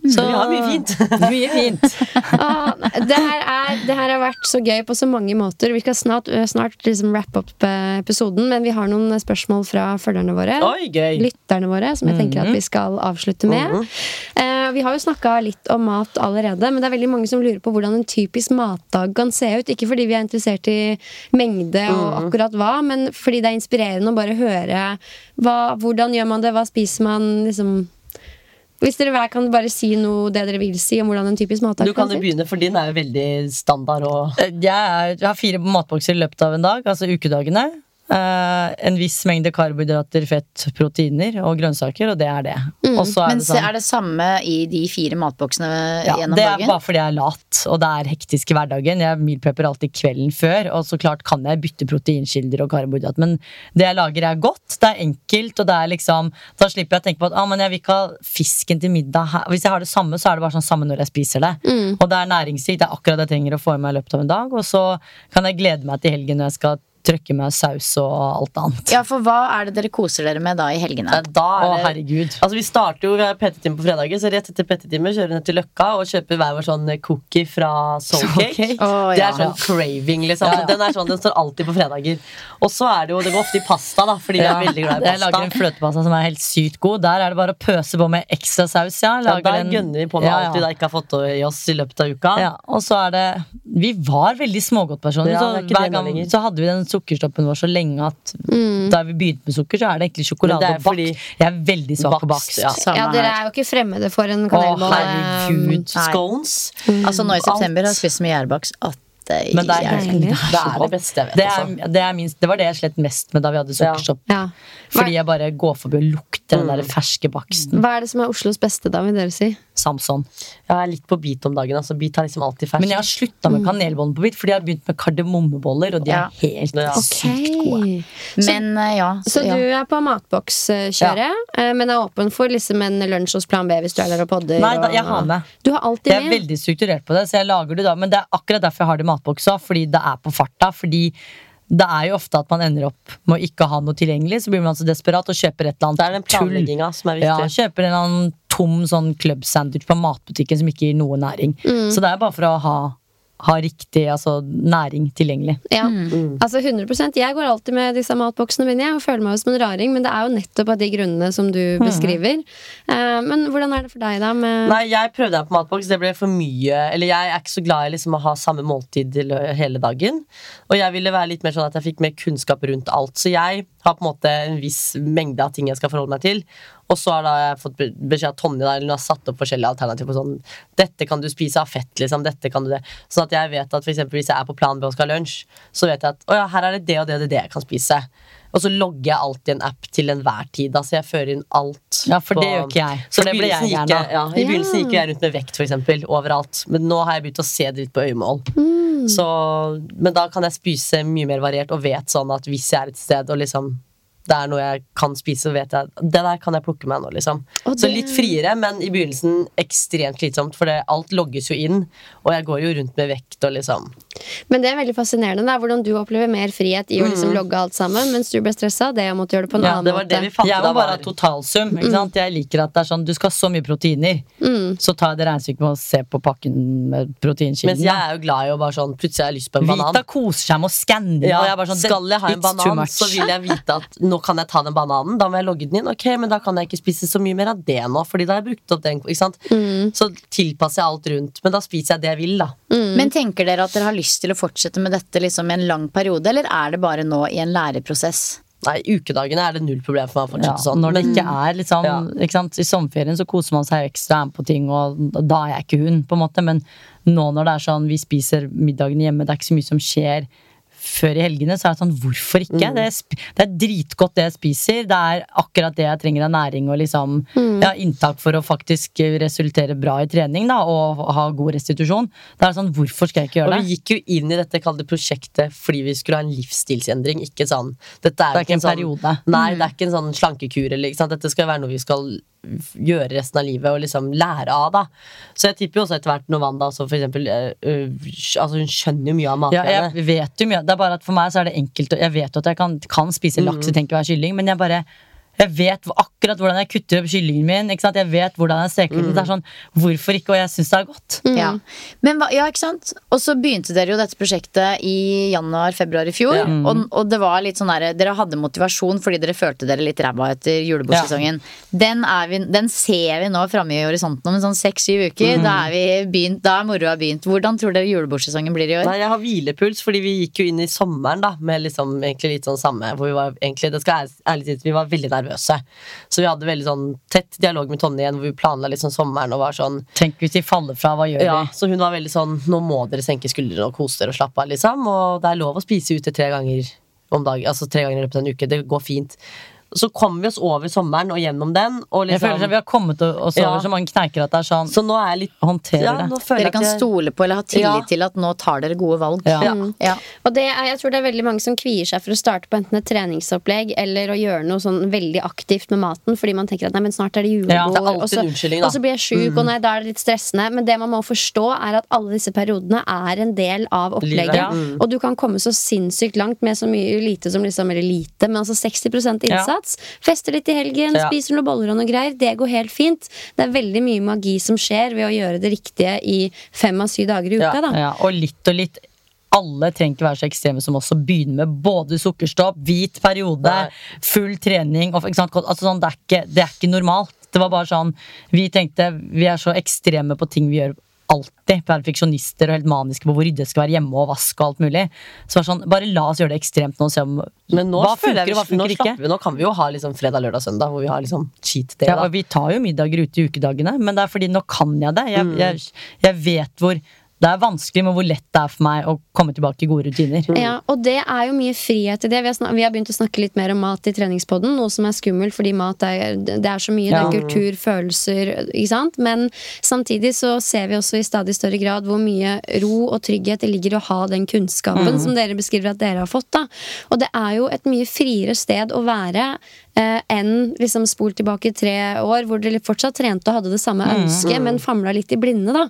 Så Vi har mye fint. mye fint. Ah, det, her er, det her har vært så gøy på så mange måter. Vi skal snart, øh, snart liksom wrap up eh, episoden, men vi har noen spørsmål fra følgerne våre. Oi, gøy. Lytterne våre, som jeg tenker at vi skal avslutte med. Eh, vi har jo snakka litt om mat allerede, men det er veldig mange som lurer på hvordan en typisk matdag kan se ut. Ikke fordi vi er interessert i mengde og akkurat hva, men fordi det er inspirerende å bare høre hva, hvordan gjør man det, hva spiser man, liksom Hvis dere hver kan bare si noe det dere vil si om hvordan en typisk matdag Du kan se jo ut. begynne, for din er jo veldig standard og Eh, Jeg, er, jeg har fire matbokser i løpet av en dag, altså ukedagene. Eh, en viss mengde karbohydrater, fett, proteiner og grønnsaker, og det er det. Så er Men det sånn er det samme i de fire matboksene Ja, gjennom det er dagen? bare fordi jeg er lat, og det er hektisk i hverdagen. Jeg mealprepper alltid kvelden før, og så klart kan jeg bytte proteinkilder og karbohydrat, men det jeg lager er godt, det er enkelt, og det er liksom Da slipper jeg å tenke på at ah, men jeg vil ikke ha fisken til middag her. Hvis jeg har det samme, så er det bare sånn samme når jeg spiser det. Og det er næringsrikt, det er akkurat det jeg trenger å få i meg i løpet av en dag, og så kan jeg glede meg til helgen når jeg skal trøkke med saus og alt annet. Ja, for hva er det dere koser dere med da i helgene? Da er Å, det herregud. Altså Vi starter jo PT-time på fredager, så rett etter PT-time kjører vi ned til Løkka og kjøper hver vår sånn cookie fra Soulcake. Soulcake? Å, Det ja. er sånn craving, liksom. Ja, ja. Den er sånn, den står alltid på fredager. Og så er det jo Det går ofte i pasta, da, fordi vi er veldig glad i pasta. Jeg lager en fløtepasta som er helt sykt god. Der er det bare å pøse på med ekstra saus. Ja. Ja, Lager der en- gønner vi på med Ja, ja. alt vi da ikke har fått i oss i løpet av uka. Ja, og så er det Vi var veldig smågodtpersoner. Ja, så, er hver gang, så hadde vi den sukkerstoppen vår så lenge at da vi begynte med sukker, så er det egentlig sjokolade det og bakst. Jeg er veldig svak på Bakst, ja. Ja, dere er jo ikke fremmede for en Å, kanelbolle. herregud. Scones. Mm. Altså Nå i september har jeg spist med gjærbakst. At det Men det er, det, er Det er beste jeg vet. Det, er, det, er minst, det var det jeg slet mest med da vi hadde sukkerstopp. Ja. Fordi jeg bare går forbi og lukter den Mm. der ferske baksten. Hva er det som er Oslos beste, da, vil dere si? Samson. Jeg er litt på bit om dagen. Altså, bit er liksom alltid fersk. Men jeg har slutta med kanelbollen på bit, fordi jeg har begynt med kardemommeboller, og de er helt Ja. sykt gode. Men eh, ja. Så ja. du er på matbokskjøret, ja. men er åpen for liksom en lunsj hos Plan B hvis du er der og podder? Nei, da, jeg har med. Du har alltid Jeg er med? veldig strukturert på det, så jeg lager det da. Men det er akkurat derfor jeg har det i matboksa, fordi det er på farta. Fordi det er jo ofte at man ender opp med å ikke ha noe tilgjengelig. Så blir man så desperat og kjøper et eller annet Det er den planlegginga som er Ja, viktig. kjøper en eller annen tom sånn club-sandwich på matbutikken som ikke gir noe næring. Mm. Så det er bare for å ha, ha riktig altså, næring tilgjengelig. Ja, altså 100% Jeg går alltid med disse matboksene mine jeg, og føler meg som en raring, men det er jo nettopp av de grunnene som du beskriver. Eh, men hvordan er det for deg, da? Med Nei, jeg prøvde meg på matboks. Det ble for mye. Eller jeg er ikke så glad i liksom å ha samme måltid hele dagen. Og jeg ville være litt mer sånn at jeg fikk mer kunnskap rundt alt. Så jeg har på en måte en viss mengde av ting jeg skal forholde meg til. Og så har da jeg fått beskjed av Tonje der, hun har satt opp forskjellige alternativer. Sånn, dette kan du spise av fett, liksom. Dette kan du det. Sånn at jeg vet at for eksempel, hvis jeg er på plan B og skal ha lunsj, så vet jeg at å ja, her er det det og det og det, det jeg kan spise. Og så logger jeg alltid en app til enhver tid. Altså jeg fører inn alt. Ja, for på- det gjør ikke jeg. Så det i begynnelsen jeg gikk. Ja, I begynnelsen gikk jeg rundt med vekt, for eksempel, overalt. Men nå har jeg begynt å se det litt på øyemål. Så, men da kan jeg spise mye mer variert og vet sånn at hvis jeg er et sted og liksom det er noe jeg kan spise, så vet jeg det der kan jeg plukke meg nå, liksom. Det... Så litt friere, men i begynnelsen ekstremt slitsomt, for det, alt logges jo inn, og jeg går jo rundt med vekt og liksom Men det er veldig fascinerende da, hvordan du opplever mer frihet i å liksom logge alt sammen, mens du ble stressa. Det å måtte gjøre det på en Ja, annen det var måte. det vi fant Jeg må bare ha totalsum. Ikke sant? Jeg liker at det er sånn du skal ha så mye proteiner. Så tar jeg det regnestykket med å se på pakken med proteinkilden. Mens jeg er jo glad i å bare sånn Plutselig har jeg lyst på en banan. Vita koser seg med å skanne. Ja, og jeg bare sånn, skal jeg ha en banan, så vil jeg vite at nå kan jeg ta den bananen. Da må jeg logge den inn. Ok, men da kan jeg ikke spise så mye mer av det nå, Fordi da har jeg brukt opp den. Ikke sant? Så tilpasser jeg alt rundt. Men da spiser jeg det jeg vil, da. Men tenker dere at dere har lyst til å fortsette med dette liksom i en lang periode, eller er det bare nå i en læreprosess? Nei, ukedagene er det null problem for meg å Ja, fortsette sånn. når det ikke er liksom Ja. ikke sant? I sommerferien så koser man seg ekstra, er med på ting, og da er jeg ikke hun, på en måte. Men nå når det er sånn vi spiser middagen hjemme, det er ikke så mye som skjer før i helgene, så er det sånn hvorfor ikke? Mm. Det, er, det er dritgodt det jeg spiser. Det er akkurat det jeg trenger av næring og liksom ja, inntak for å faktisk resultere bra i trening da, og ha god restitusjon. Det er sånn, hvorfor skal jeg ikke gjøre det? Og vi gikk jo inn i dette kalde prosjektet fordi vi skulle ha en livsstilsendring. Ikke sånn Dette er, Det er ikke en sånn, periode. Nei, det er ikke en sånn slankekur. Eller? Dette skal være noe vi skal gjøre resten av livet og liksom lære av. da Så jeg tipper jo også etter hvert når Wanda også for eksempel øh, øh, Altså hun skjønner jo mye av Ja, jeg vet jo mye. Det er bare at For meg så er det enkelt. Jeg vet jo at jeg kan, kan spise laks Mm. og tenke å være kylling, men jeg bare jeg vet akkurat hvordan jeg kutter opp kyllingen min. Ikke sant? Jeg vet hvordan jeg steker Mm. Det er sånn, Hvorfor ikke? Og jeg syns det er godt. Ja. Men ja, ikke sant? Og så begynte dere jo dette prosjektet i januar-februar i fjor. Ja. Og, og det var litt sånn der, dere hadde motivasjon fordi dere følte dere litt ræva etter julebordsesongen. Den, den ser vi nå framme i horisonten om en sånn seks-syv uker. Da er vi begynt, da er moroa begynt. Hvordan tror dere julebordsesongen blir i år? Nei, jeg har hvilepuls, fordi vi gikk jo inn i sommeren da med liksom egentlig litt sånn samme Hvor vi var egentlig, det skal ærlig- ærlig sies, vi var veldig nervøse. Så vi hadde veldig sånn tett dialog med Tonje igjen, hvor vi planla sånn sommeren og var sånn Tenk hvis de faller fra, hva gjør Ja, vi? så hun var veldig sånn Nå må dere senke skuldrene og kose dere og slappe av, liksom. Og det er lov å spise ute tre ganger om dagen. Altså tre ganger i løpet av en uke. Det går fint. Så kom vi oss over sommeren og gjennom den. Og Jeg føler liksom, at vi har kommet oss over Ja. så mange kneiker at det er sånn så nå er jeg litt Håndtere ja, det. Dere jeg kan jeg- stole på eller ha tillit Ja. til at nå tar dere gode valg. Ja. Ja. Ja. Og det er, jeg tror det er veldig mange som kvier seg for å starte på enten et treningsopplegg eller å gjøre noe sånn veldig aktivt med maten, fordi man tenker at nei, men snart er det julebord, Ja, det er og, så, da. og så blir jeg sjuk, og nei, da er det litt stressende. Men det man må forstå, er at alle disse periodene er en del av opplegget. Livet, ja. Mm. Og du kan komme så sinnssykt langt med så mye lite som liksom, eller lite, men altså 60% innsats. Fester litt i helgen, Ja. spiser noen boller og noe greier. Det går helt fint. Det er veldig mye magi som skjer ved å gjøre det riktige i fem av syv dager i uka, Ja. da. Ja, og litt og litt. Alle trenger ikke være så ekstreme som oss og begynne med både sukkerstopp, hvit periode, full trening. Og, ikke sant? Altså, sånn, det, er ikke, det er ikke normalt. Det var bare sånn Vi tenkte vi er så ekstreme på ting vi gjør alltid perfeksjonister og helt maniske på hvor ryddig det skal være hjemme og vask og alt mulig. Så var sånn, bare la oss gjøre det ekstremt nå og se om Men nå, hva funker jeg, og hva funker ikke. vi, nå kan vi jo ha liksom fredag, lørdag, søndag, hvor vi har liksom cheat day. Ja, vi tar jo middager ute i ukedagene, men det er fordi nå kan jeg det. Jeg, Mm. jeg, jeg vet hvor Det er vanskelig, med hvor lett det er for meg å komme tilbake i gode rutiner. Ja, og det er jo mye frihet i det. Vi har, vi har begynt å snakke litt mer om mat i treningspodden, noe som er skummelt, fordi mat er, det er så mye. Ja. Det er kultur, følelser, ikke sant. Men samtidig så ser vi også i stadig større grad hvor mye ro og trygghet det ligger i å ha den kunnskapen Mm. som dere beskriver at dere har fått. da. Og det er jo et mye friere sted å være enn liksom spol tilbake tre år, hvor dere fortsatt trente og hadde det samme Mm. men famla litt i blinde, da.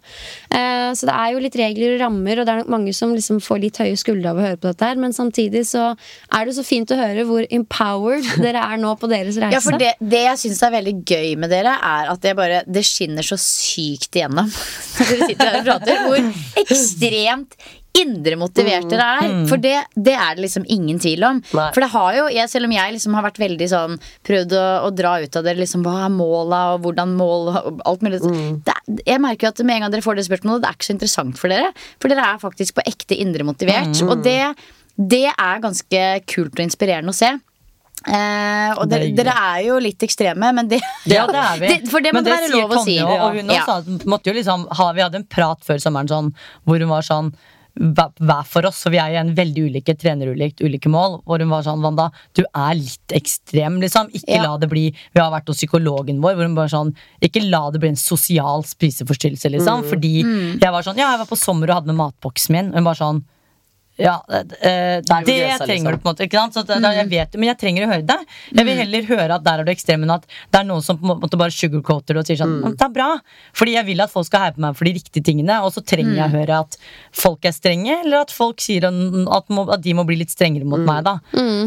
Eh, så det er jo litt regler og rammer, og det er nok mange som liksom får litt høye skuldre av å høre på dette her, men samtidig så er det så fint å høre hvor empowered dere er nå på deres reise. Ja, for det, det jeg syns er veldig gøy med dere, er at det bare Det skinner så sykt igjennom når dere sitter her og prater, hvor ekstremt indre motivert dere er. For det, det er det liksom ingen tvil om. Nei. For det har jo, jeg, selv om jeg liksom har vært veldig sånn prøvd å, å dra ut av dere liksom, hva er måla, og hvordan mål og alt mulig det, er- Jeg merker jo at med en gang dere får det spørsmålet, det er ikke så interessant for dere. For dere er faktisk på ekte indre motivert. Og det, det er ganske kult og inspirerende å se. Eh, og er dere, dere er jo litt ekstreme, men det Ja, det er vi. for det må Men det være lov å si. Og hun Ja. sa måtte jo liksom ha, Vi hadde en prat før sommeren sånn, hvor hun var sånn hver for oss, for vi er jo en veldig ulike trenerulikt, ulike mål. Hvor hun var sånn Wanda, du er litt ekstrem, liksom. Ikke Ja. la det bli Vi har vært hos psykologen vår, hvor hun bare sånn Ikke la det bli en sosial spiseforstyrrelse, liksom. Fordi Mm. jeg var sånn Ja, jeg var på sommer og hadde med matboksen min. Hun bare sånn ja, det, det, det grensa, trenger liksom. du på en måte. Ikke sant? Så det, da, jeg vet, men jeg trenger å høre det. Jeg vil heller høre at der er du ekstrem, enn at det er noen som på en måte bare sugarcoater det og sier sånn mm. Det er bra. Fordi jeg vil at folk skal heie på meg for de riktige tingene, og så trenger jeg å høre at folk er strenge, eller at folk sier at, må, at de må bli litt strengere mot meg, da.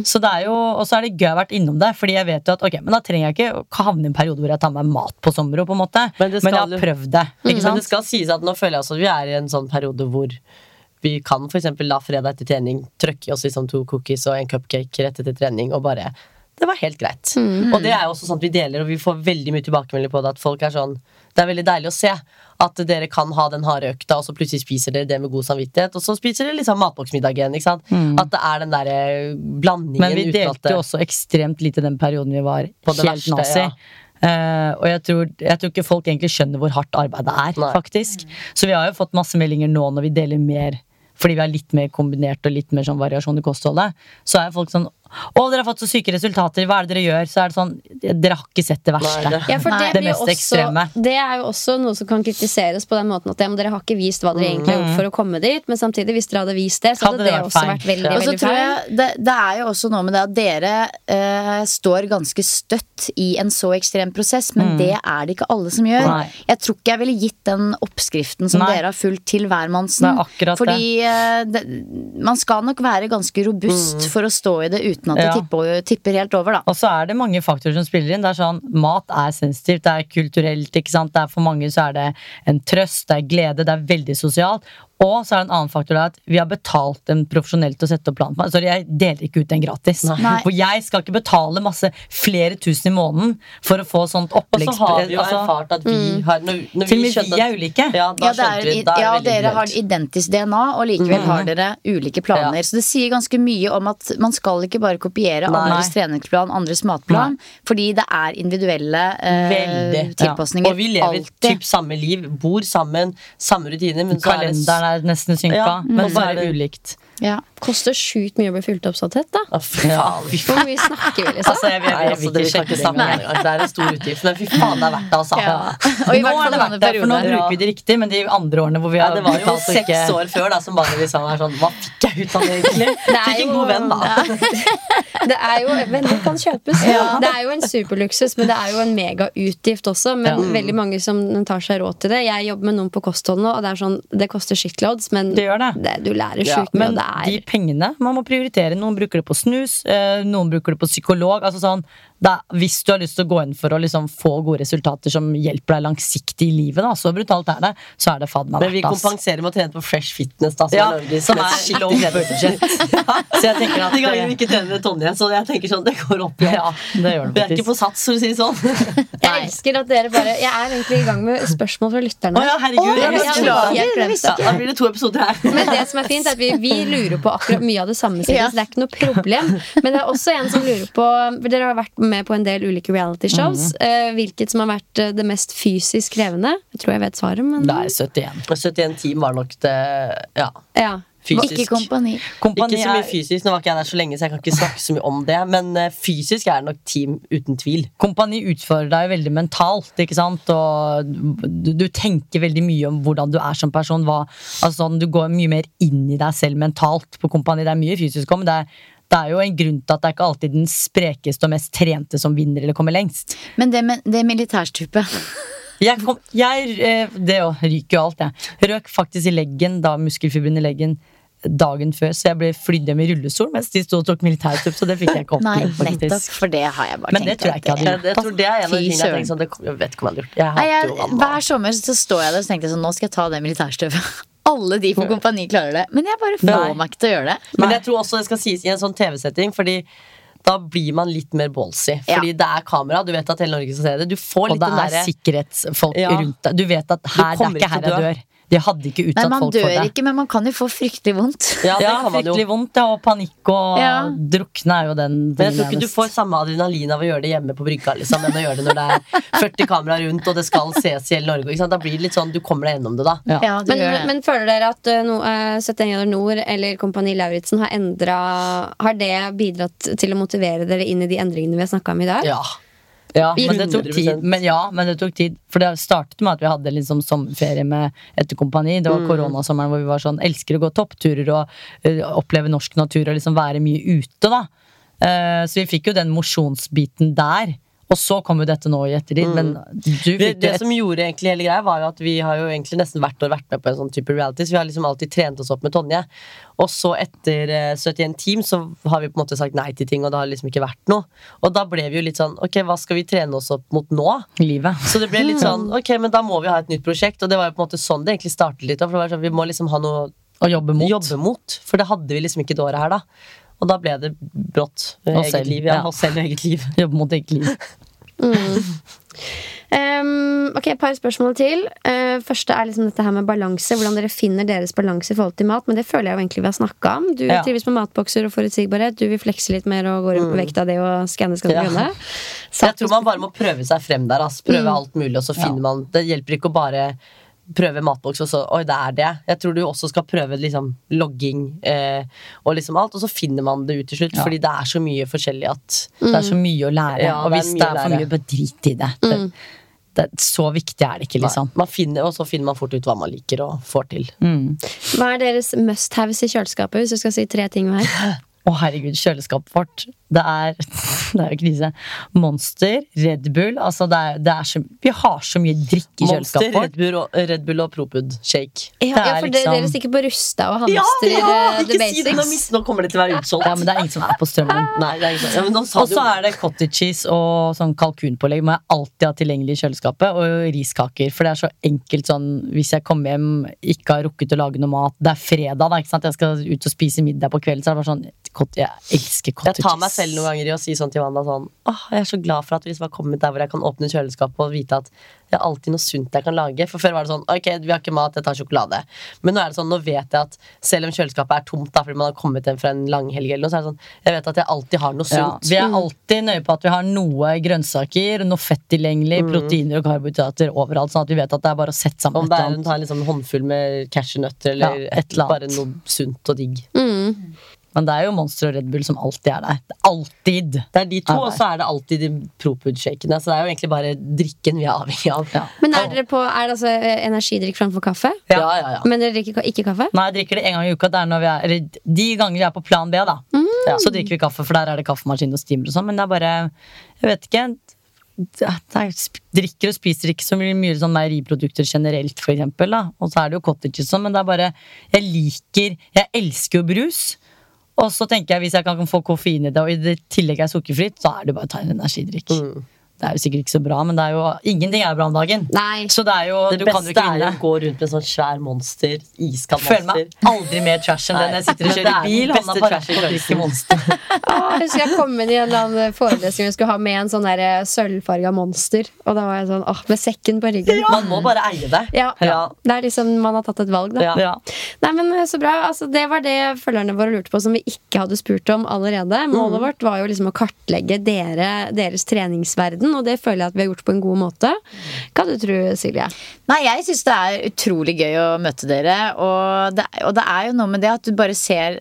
Så det er jo, og så er det gøy å ha vært innom det, fordi jeg vet jo at ok, men da trenger jeg ikke havne i en periode hvor jeg tar meg mat på sommeren, på en måte. Men Men, jeg har prøvd det. Ikke Men det skal sies at nå føler jeg også at vi er i en sånn periode hvor vi kan eksempel la fredag etter trening trøkke i oss liksom to cookies og en cupcake rett etter trening og bare Det var helt greit. Og det er jo også sånn at vi deler, og vi får veldig mye tilbakemelding på det. At folk er sånn Det er veldig deilig å se at dere kan ha den harde økta, og så plutselig spiser dere det med god samvittighet, og så spiser dere liksom matboksmiddagen. Ikke sant? At det er den derre blandingen Men vi delte jo også ekstremt lite den perioden vi var På det helt verste, nazi. ja. Uh, og jeg tror, jeg tror ikke folk egentlig skjønner hvor hardt arbeidet er, Nei. faktisk. Så vi har jo fått masse meldinger nå når vi deler mer fordi vi har litt mer kombinert og litt mer sånn variasjon i kostholdet. Så er folk sånn Å, dere har fått så syke resultater, hva er det dere gjør? Så er det sånn Dere har ikke sett det verste. Nei, Ja, for det, det mest også, ekstreme. det er jo også noe som kan kritiseres på den måten at ja, men dere har ikke vist hva dere egentlig har gjort for å komme dit. Men samtidig, hvis dere hadde vist det, så hadde, Hadde det det, vært også feil. vært veldig, ja. veldig feil. jeg det, det er jo også noe med det at dere eh, står ganske støtt i en så ekstrem prosess, men det er det ikke alle som gjør. Nei. Jeg tror ikke jeg ville gitt den oppskriften som Nei. dere har fulgt til hvermannsen. Det er Fordi eh, det, man skal nok være ganske robust for å stå i det uten at Ja. det tipper, tipper helt over, da. Og så er det mange faktorer som spiller inn. Det er sånn, Mat er sensitivt, det er kulturelt. ikke sant? Det er For mange så er det en trøst, det er glede, det er veldig sosialt. Og så er det en annen faktor at vi har betalt en profesjonell til å sette opp planen for meg. Så jeg deler ikke ut den gratis. Nei. For jeg skal ikke betale masse flere tusen i måneden for å få sånt Og så har vi jo altså, erfart at vi har Når, når Til og vi med vi er ulike. Ja, da Ja, det er, vi da er ja dere dere har identisk DNA, og likevel har dere ulike planer. Ja. Så det sier ganske mye om at man skal ikke bare kopiere Nei. andres treningsplan, andres matplan, fordi det er individuelle eh, tilpasninger. Og vi lever Alltid. typ samme liv, bor sammen, samme rutiner, men så er det Kalenderen er nesten synka, Ja, men så er er det- ulikt. Ja. Koster sjukt mye å bli fylt opp så tett, da. Hvor mye snakker vi, liksom? Altså, jeg, vil- Nei, jeg, altså, vil det, ikke vi sjekke ikke det snakke det er en stor utgift, men fy faen, det er verdt det, altså. Ja. Og i Nå er det verdt det, for nå bruker vi det riktig, men de andre årene hvor vi har Ja, det var jo seks ikke år før da som bare liksom er sånn Hva fikk jeg ut av det, egentlig? Det Fikk en god venn, da. Det er jo, Venner kan kjøpes. Det er jo en superluksus, men det er jo en megautgift også. Men Ja. veldig mange som tar seg råd til det. Jeg jobber med noen på kosthold nå, og det er sånn, det koster shitloads, men Det gjør det. du lærer Ja, mye. Og det er pengene, man må prioritere. Noen bruker det på snus, eh, noen bruker det på psykolog. Altså sånn, er, hvis du har lyst til å gå inn for å liksom få gode resultater som hjelper deg langsiktig i livet, da, så brutalt er det, så er det fader meg Men vi kompenserer med å trene på Fresh Fitness, da, som Ja, er Norges som mest er low budget. Så jeg tenker at De gangene vi ikke trener med Tonje, så jeg tenker sånn, det går opp igjen. Ja, det gjør det Vi er ikke på sats, for å si det sånn. Jeg elsker at dere bare Jeg er egentlig i gang med spørsmål fra lytterne. Å ja, herregud. oh, jeg jeg ikke. helt. Ja, da blir det to episoder her. Men det som er fint, er at vi, vi lurer på akkurat mye av det samme. Siden, Ja. Så det er ikke noe problem. Men det er også en som lurer på Dere har vært med på en del ulike reality shows. Mhm. eh, hvilket som har vært eh, det mest fysisk krevende? Jeg tror jeg vet svaret, men er 71. 71 team var nok det Ja. ja. Fysisk. Ikke kompani. Kompani Ikke så mye fysisk, nå var ikke jeg der så lenge, så jeg kan ikke snakke så mye om det. Men eh, fysisk er det nok team uten tvil. Kompani utfordrer deg veldig mentalt, ikke sant? Og du, du tenker veldig mye om hvordan du er som person. Hva, altså sånn, du går mye mer inn i deg selv mentalt på kompani. Det er mye fysisk òg, men det er, det er jo en grunn til at det er ikke alltid den sprekeste og mest trente som vinner eller kommer lengst. Men det med det militærstupet Jeg kom, jeg, eh, det ryker jo alt, jeg. Røk faktisk i leggen, da muskelfiberen i leggen, dagen før, så jeg ble flydd hjem i rullestol mens de sto og tok militærtupp, så det fikk jeg ikke Nei, nettopp, for det har jeg bare Men det tror jeg ikke jeg hadde Jeg, jeg tror det er en av de tingene jeg tenker sånn, det, Jeg vet ikke om jeg hadde gjort. Jeg Nei, jeg, hver sommer så står jeg der og tenker sånn, nå skal jeg ta det militærstøvet. Alle de på kompani klarer det. Men jeg bare får meg ikke til å gjøre det. Men jeg tror også det skal sies i en sånn TV-setting, fordi da blir man litt mer ballsy. Ja. Fordi det er kamera, du vet at hele Norge skal se det. Du får Og litt det er der... sikkerhetsfolk Ja. rundt deg. Du vet at her, det er ikke her jeg dø. dør. De hadde ikke utsatt man folk for dør ikke, men man kan jo få fryktelig vondt. Ja, det kan man jo. fryktelig vondt, ja, og panikk og Ja. drukne er jo den Men jeg tror ikke du får samme adrenalin av å gjøre det hjemme på brygga, liksom, enn å gjøre det når det er 40 kameraer rundt, og det skal ses i hele Norge. Ikke sant? Da blir det litt sånn, du kommer deg gjennom det, da. Ja. Ja, du Men, gjør det. men føler dere at uh, no, uh, 71 grader nord eller Kompani Lauritzen har endra Har det bidratt til å motivere dere inn i de endringene vi har snakka om i dag? Ja. Ja, men det tok tid. Men ja, men det tok tid. For det startet med at vi hadde liksom sommerferie med etter kompani. Det var Mm. koronasommeren hvor vi var sånn elsker å gå toppturer og uh, oppleve norsk natur og liksom være mye ute, da. Uh, så vi fikk jo den mosjonsbiten der. Og så kom jo dette nå i ettertid, men du Mm. Det, fikk det som gjorde egentlig hele greia, var jo at vi har jo egentlig nesten hvert år vært med på en sånn type reality. Så vi har liksom alltid trent oss opp med Tonje. Og så etter eh, 71 Team så har vi på en måte sagt nei til ting, og det har liksom ikke vært noe. Og da ble vi jo litt sånn ok, hva skal vi trene oss opp mot nå? livet. Så det ble litt sånn ok, men da må vi ha et nytt prosjekt. Og det var jo på en måte sånn det egentlig startet litt. For det var sånn, vi må liksom ha noe Å jobbe mot. jobbe mot. For det hadde vi liksom ikke det året her, da. Og da ble det brått Oss eget selv, liv. Ja, ja. oss selv og eget liv. Jobbe mot eget liv. Um, ok, Et par spørsmål til. Uh, første er liksom dette her med balanse. Hvordan dere finner deres balanse i forhold til mat. Men det føler jeg jo egentlig vi har snakka om. Du Ja. trives med matbokser og forutsigbarhet. Du vil flekse litt mer og gå rundt på vekta di og skanne, skal Ja. skanne. Jeg tror man bare må prøve seg frem der. Altså. Prøve Mm. alt mulig, og så finner man Det hjelper ikke å bare prøve matboks, og så Oi, det er det. Jeg tror du også skal prøve liksom logging eh, og liksom alt, og så finner man det ut til slutt. Ja. Fordi det er så mye forskjellig at Det er så mye å lære. Ja, og det er hvis det er for mye, bare drit i det. det, det. Så viktig er det ikke, liksom. man finner, Og så finner man fort ut hva man liker og får til. Mm. Hva er deres must-haves i kjøleskapet? Hvis du skal si tre ting hver. Å, herregud, kjøleskapet vårt. Det er Det er jo krise. Monster, Red Bull altså det er, det er så, Vi har så mye drikk i Monster, kjøleskapet Red vårt. Bull og, Red Bull og Propud shake. Ja, Det er ja, for liksom- dere stikker på Rusta og Ja, hamstrer ja! eh, the Ikke si det! Nå, basics. nå kommer det til å være utsolgt. Ja, men det er ingen som er på strømmen. Ja, Og så er det cottage cheese og sånn kalkunpålegg må jeg alltid ha tilgjengelig i kjøleskapet. Og riskaker. For det er så enkelt sånn hvis jeg kommer hjem, ikke har rukket å lage noe mat Det er fredag, da, ikke sant? Jeg skal ut og spise middag på kvelden, så er det bare sånn cot- Jeg elsker cottages. Jeg tar meg selv noen ganger i å si sånn til Wanda sånn Åh, jeg er så glad for at vi liksom har kommet der hvor jeg kan åpne kjøleskapet og vite at det er alltid noe sunt jeg kan lage. For før var det sånn Ok, vi har ikke mat, jeg tar sjokolade. Men nå er det sånn, nå vet jeg at selv om kjøleskapet er tomt da fordi man har kommet hjem fra en langhelg eller noe, så er det sånn Jeg vet at jeg alltid har noe Ja, sunt. vi er alltid nøye på at vi har noe grønnsaker, noe fett tilgjengelig, Mm. proteiner og karbohydrater overalt. Sånn at vi vet at det er bare å sette sammen Om et det eller er ta en liksom håndfull med cashewnøtter eller Ja, et eller annet. bare noe sunt og digg. Mm. Men det er jo Monster og Red Bull som alltid er der. Er Alltid! Det er de to, og så er det alltid de Propud-shakene. Så det er jo egentlig bare drikken vi er avhengig av. Ja. Men er dere på Er det altså eh, energidrikk framfor kaffe? Ja, ja, ja. Men dere drikker ikke kaffe? Nei, jeg drikker det en gang i uka. Det er når vi er, eller de ganger vi er på plan B, da. Ja, så drikker vi kaffe, for der er det kaffemaskin og steamer og sånn. Men det er bare Jeg vet ikke. Sp- drikker og spiser ikke så mye, mye sånn meieriprodukter generelt, for eksempel. Da. Og så er det jo cottages og sånn, men det er bare Jeg liker Jeg elsker jo brus. Og så tenker jeg hvis jeg kan få koffein i det, og i det tillegg er sukkerfritt, så er det bare å ta en energidrikk. Det er jo sikkert ikke så bra, men det er jo, ingenting er bra om dagen. Nei. Så det er jo Det du kan jo beste ikke er vinne. å gå rundt med en sånn svær monster. Iskald Føler meg aldri mer trash enn den jeg sitter og kjører det er bil. den beste rattet og drikker Monster. Jeg husker jeg kom inn i en eller annen forelesning og skulle ha med en sånn der sølvfarga monster. Og da var jeg sånn, åh, med sekken på ryggen. Man må bare eie det. Ja, Det er liksom man har tatt et valg, da. Ja. Nei, men Så bra. Altså, det var det følgerne våre lurte på som vi ikke hadde spurt om allerede. Målet Mm. vårt var jo liksom å kartlegge dere, deres treningsverden, og det føler jeg at vi har gjort på en god måte. Hva du tror Silje? Nei, jeg syns det er utrolig gøy å møte dere. Og det, og det er jo noe med det at du bare ser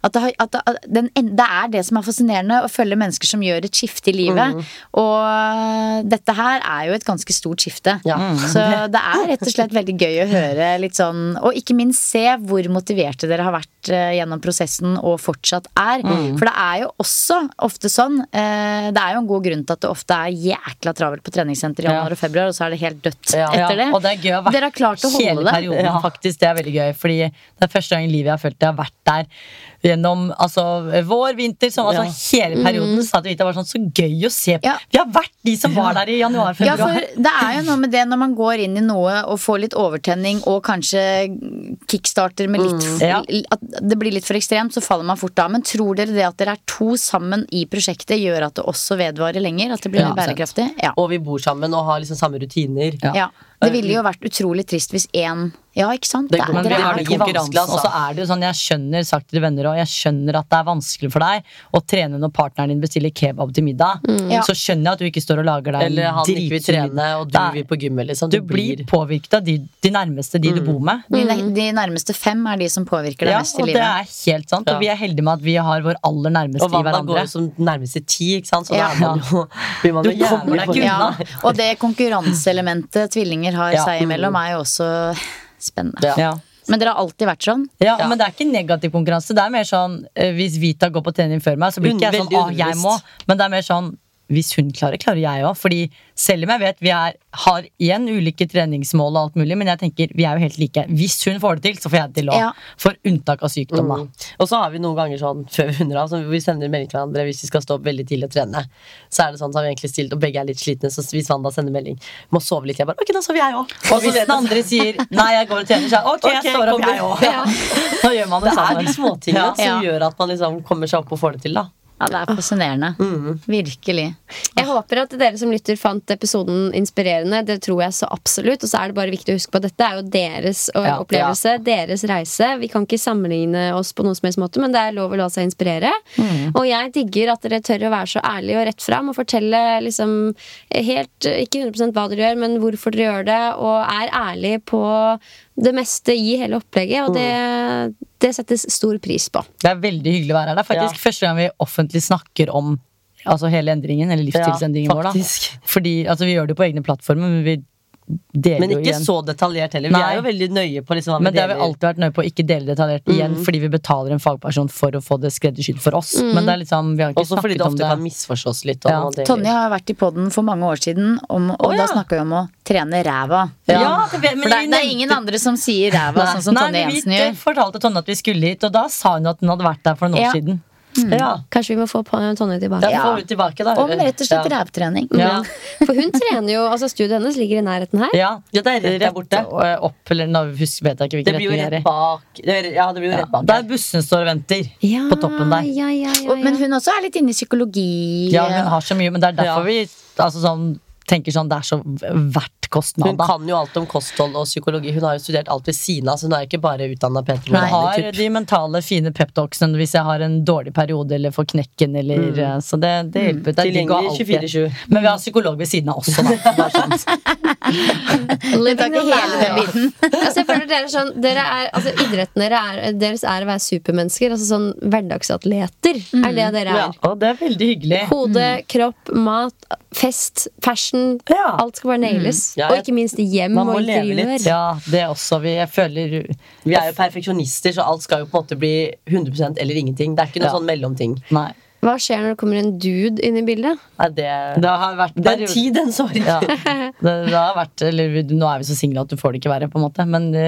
at det, har, at det, at den, det er det som er fascinerende, å følge mennesker som gjør et skifte i livet. Mm. Og dette her er jo et ganske stort skifte. Ja. Så det er rett og slett veldig gøy å høre litt sånn Og ikke minst se hvor motiverte dere har vært eh, gjennom prosessen og fortsatt er. Mm. For det er jo også ofte sånn eh, Det er jo en god grunn til at det ofte er jækla travelt på treningssenter i januar og februar, og så er det helt dødt etter det. Og det er gøy å være Dere har klart å holde hele det. perioden, faktisk. Det er veldig gøy. Fordi det er første gang i livet jeg har følt jeg har vært der gjennom altså, vår, vinter, som altså hele perioden. Mm. Så at det var sånn så gøy å se på. Vi har vært de som var der i januar, Ja, for det er jo noe med det når man går inn i noe og får litt overtenning og kanskje kickstarter med litt Mm. Ja. At det blir litt for ekstremt, så faller man fort av. Men tror dere det at dere er to sammen i prosjektet, gjør at det også vedvarer lenger? At det blir Ja, bærekraftig? Ja. Og vi bor sammen og har liksom samme rutiner. ja. Det ville jo vært utrolig trist hvis én Ja, ikke sant? Det, det, det, er det to. altså. og så er det jo sånn Jeg skjønner sagt til venner og jeg skjønner at det er vanskelig for deg å trene når partneren din bestiller kebab til middag. Mm. Ja. Så skjønner jeg at du ikke står og lager deg Eller han ikke vil trene, og du vil på gymmet, liksom. Du blir påvirket av de, de nærmeste, de du bor med. De, de nærmeste fem er de som påvirker deg Ja, mest i og det er helt sant. Og vi er heldige med at vi har vår aller nærmeste Og i Wanda går hverandre. jo som nærmeste ti, ikke sant? Så Ja. da er man jo, blir man Du jo jævlig ikke Ja, og det konkurranseelementet tvillinger har Ja. seg imellom, er jo også spennende. Ja. Men dere har alltid vært sånn? Ja, men det er ikke negativ konkurranse. Det er mer sånn eh, Hvis Vita går på trening før meg, så blir ikke jeg sånn Veldig Å, jeg må. Men det er mer sånn hvis hun klarer, klarer jeg òg. Fordi selv om jeg vet vi er, har igjen ulike treningsmål, og alt mulig men jeg tenker vi er jo helt like. Hvis hun får det til, så får jeg det til òg. Ja. For unntak av sykdom, da. Mm. Og så har vi noen ganger sånn før vi runder av, så vi sender melding til hverandre hvis vi skal stå opp veldig tidlig og trene. Så er det sånn, så har vi egentlig stilt, og begge er litt slitne, så hvis Wanda sender melding må sove litt, jeg bare ok, da sover jeg òg. Og hvis den andre sier 'nei, jeg går og trener', så er ok, jeg står opp, jeg òg. Ja. Da gjør man det Det er de småtingene Ja. som gjør at man liksom kommer seg opp og får det til, da. Ja, det er fascinerende. Virkelig. Jeg håper at dere som lytter fant episoden inspirerende. Det tror jeg så absolutt. Og så er det bare viktig å huske på at dette er jo deres Ja, opplevelse, deres reise. Vi kan ikke sammenligne oss på noen som helst måte, men det er lov å la seg inspirere. Og jeg digger at dere tør å være så ærlige og rett fram og fortelle liksom helt Ikke 100% hva dere gjør, men hvorfor dere gjør det, og er ærlig på det meste i hele opplegget, og det, det settes stor pris på. Det er veldig hyggelig å være her. Det er faktisk første gang vi offentlig snakker om altså hele endringen, eller livsstilsendringen Ja, vår. da Fordi altså, Vi gjør det på egne plattformer, men vi deler Men jo ikke igjen. så detaljert heller. Vi Nei. er jo veldig nøye på liksom hva vi Men det har vi alltid vært nøye på å ikke dele detaljert igjen, mm. fordi vi betaler en fagperson for å få det skreddersydd for oss. Mm. Men det er liksom, vi har ikke Også fordi om det om ofte det. kan misforstås litt. Ja. Tonje har vært i poden for mange år siden, om, og da ja. snakka vi om å trene ræva. Ja, det men For det, er- det er ingen andre som sier ræva, sånn som Nei, Tonje gjør. Nei, vi fortalte Tonje at vi skulle hit, og da sa hun at hun hadde vært der for noen år Ja. Siden. Ja. Kanskje vi må få på Tonje tilbake. Ja, får vi tilbake, da. Om rett og slett Ja. rævtrening. Ja. For hun trener jo altså Studiet hennes ligger i nærheten her. Ja, Ja, det er rett der borte. og, eh, opp, eller nå husker, vet jeg ikke Det hvilken retning det er i. Ja, det blir jo Ja, rett bak Der bussen står og venter. Ja, På toppen der. Ja, ja, ja, Og- Men hun også er litt inne i psykologi. Ja, hun har så mye, men det er derfor Ja. vi altså, sånn, tenker sånn det er så verdt Hun kan jo alt om kosthold og psykologi. Hun har jo studert alt ved siden av, så hun er ikke bare utdanna Peter Hun har de mentale, fine peptalksene hvis jeg har en dårlig periode eller får knekken. Eller, Mm. eh, Så det, det hjelper. Det er digg å ha Tilgjengelig 24-7. Men vi har psykolog ved siden av også, da. Bare sånn. Ikke hele den biten. altså, jeg føler dere, er sånn, dere er, altså, Idretten dere er, deres er å være supermennesker. Altså sånn hverdagsatleter er det dere Ja, er. og det er veldig hyggelig. Hode, kropp, mat, fest, fashion. Ja. Alt skal bare nailes. Ja, Og ikke minst hjem og interiør. Ja, det også. Vi, jeg føler Vi er jo perfeksjonister, så alt skal jo på en måte bli 100% eller ingenting. Det er ikke noe sånn mellomting. Nei. Hva skjer når det kommer en dude inn i bildet? Nei, det, Det har vært det er tid, den sorg. Ja. Det, det har vært, eller Nå er vi så single at du får det ikke verre, på en måte. Men det,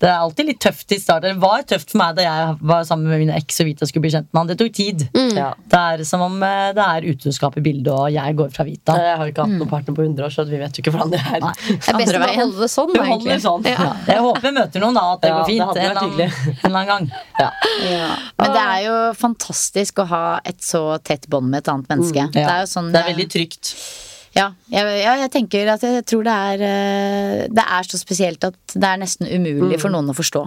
det er alltid litt tøft i starten. Det var tøft for meg da jeg var sammen med mine eks og Vita skulle bli kjent med han. Det tok tid. Ja. Det er som om eh, det er utroskap i bildet, og jeg går fra Vita. Jeg har ikke hatt noen partner på 100 år, så vi vet jo ikke hvordan det er. Nei. Det er best å holde det sånn. Egentlig. sånn. Ja. Jeg håper jeg møter noen, da. At det Ja, går det fint. hadde en, annen, en eller annen gang. Ja. Men det er jo fantastisk å ha et så tett bånd med et annet menneske. Det er jo sånn Det er veldig trygt. Ja, jeg, ja, jeg tenker at jeg tror det er eh, Det er så spesielt at det er nesten umulig for noen å forstå.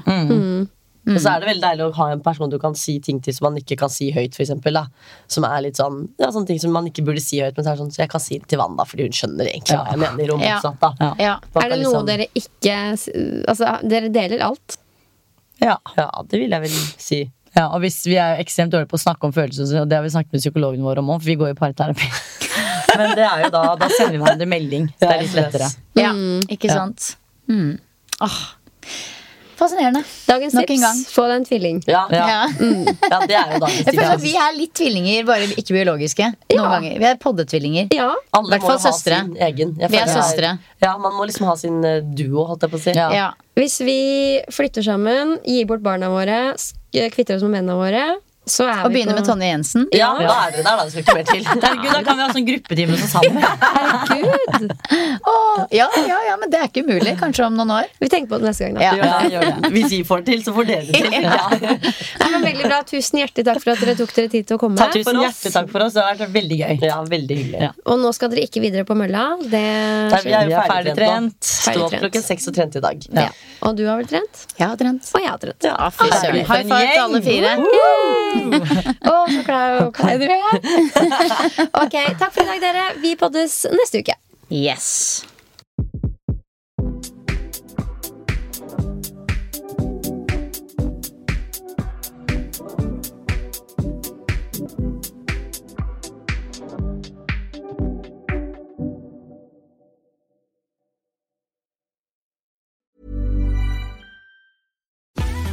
Og så er det veldig deilig å ha en person du kan si ting til som man ikke kan si høyt, for eksempel, da. Som er litt sånn Ja, sånne ting som man ikke burde si høyt, men så er det sånn Så jeg kan si det til Wanda, fordi hun skjønner egentlig hva jeg mener, Om Ja. motsatt, da. Ja. Ja. Er det noe liksom- dere ikke Altså, dere deler alt? Ja. Ja, det vil jeg vel si. Ja, og hvis Vi er jo ekstremt dårlige på å snakke om følelser, og det har vi snakket med psykologen vår om òg, for vi går i parterapi. Men det er jo da, da sender vi hverandre melding. Det er litt lettere. Ja, ikke sant? Mm. Oh. Fascinerende. Dagens Nok en gang. tips få deg en tvilling. Ja, ja. Ja. ja det er jo dagens Jeg føler at vi er litt tvillinger, bare ikke biologiske. Noen ganger. Vi er poddetvillinger. Ja. Alle hvert må fall ha søstre. sin egen. Vi er søstre. Ja, man må liksom ha sin eh, duo, holdt jeg på å si. Ja. Ja. Hvis vi flytter sammen, gir bort barna våre, kvitter oss med mennene våre, Og vi begynner på med Tonje Jensen. Ja, da er dere der, da. Det skal ikke mer til. Herregud, da kan vi ha sånn gruppetime så sammen. Herregud! Åh, ja, ja, ja, men det er ikke umulig. Kanskje om noen år. Vi tenker på det neste gang, da. Ja. Ja, gjør det. Hvis vi får det til, så får dere det til. Ja. Ja, men veldig bra. Tusen hjertelig takk for at dere tok dere tid til å komme. Takk for Tusen oss. hjertelig takk for oss. Det har vært veldig gøy. Ja, veldig hyggelig. Ja. Og nå skal dere ikke videre på mølla. Det Nei, vi er jo er ferdig ferdig trent trent. Stå opp klokken seks og trente i dag. ja. Og du har vel trent? Jeg har trent. Og jeg har trent. Ja, fy søren. High five til alle fire. Å, så klein dere er. Ok, takk for i dag, dere. Vi poddes neste uke. Yes.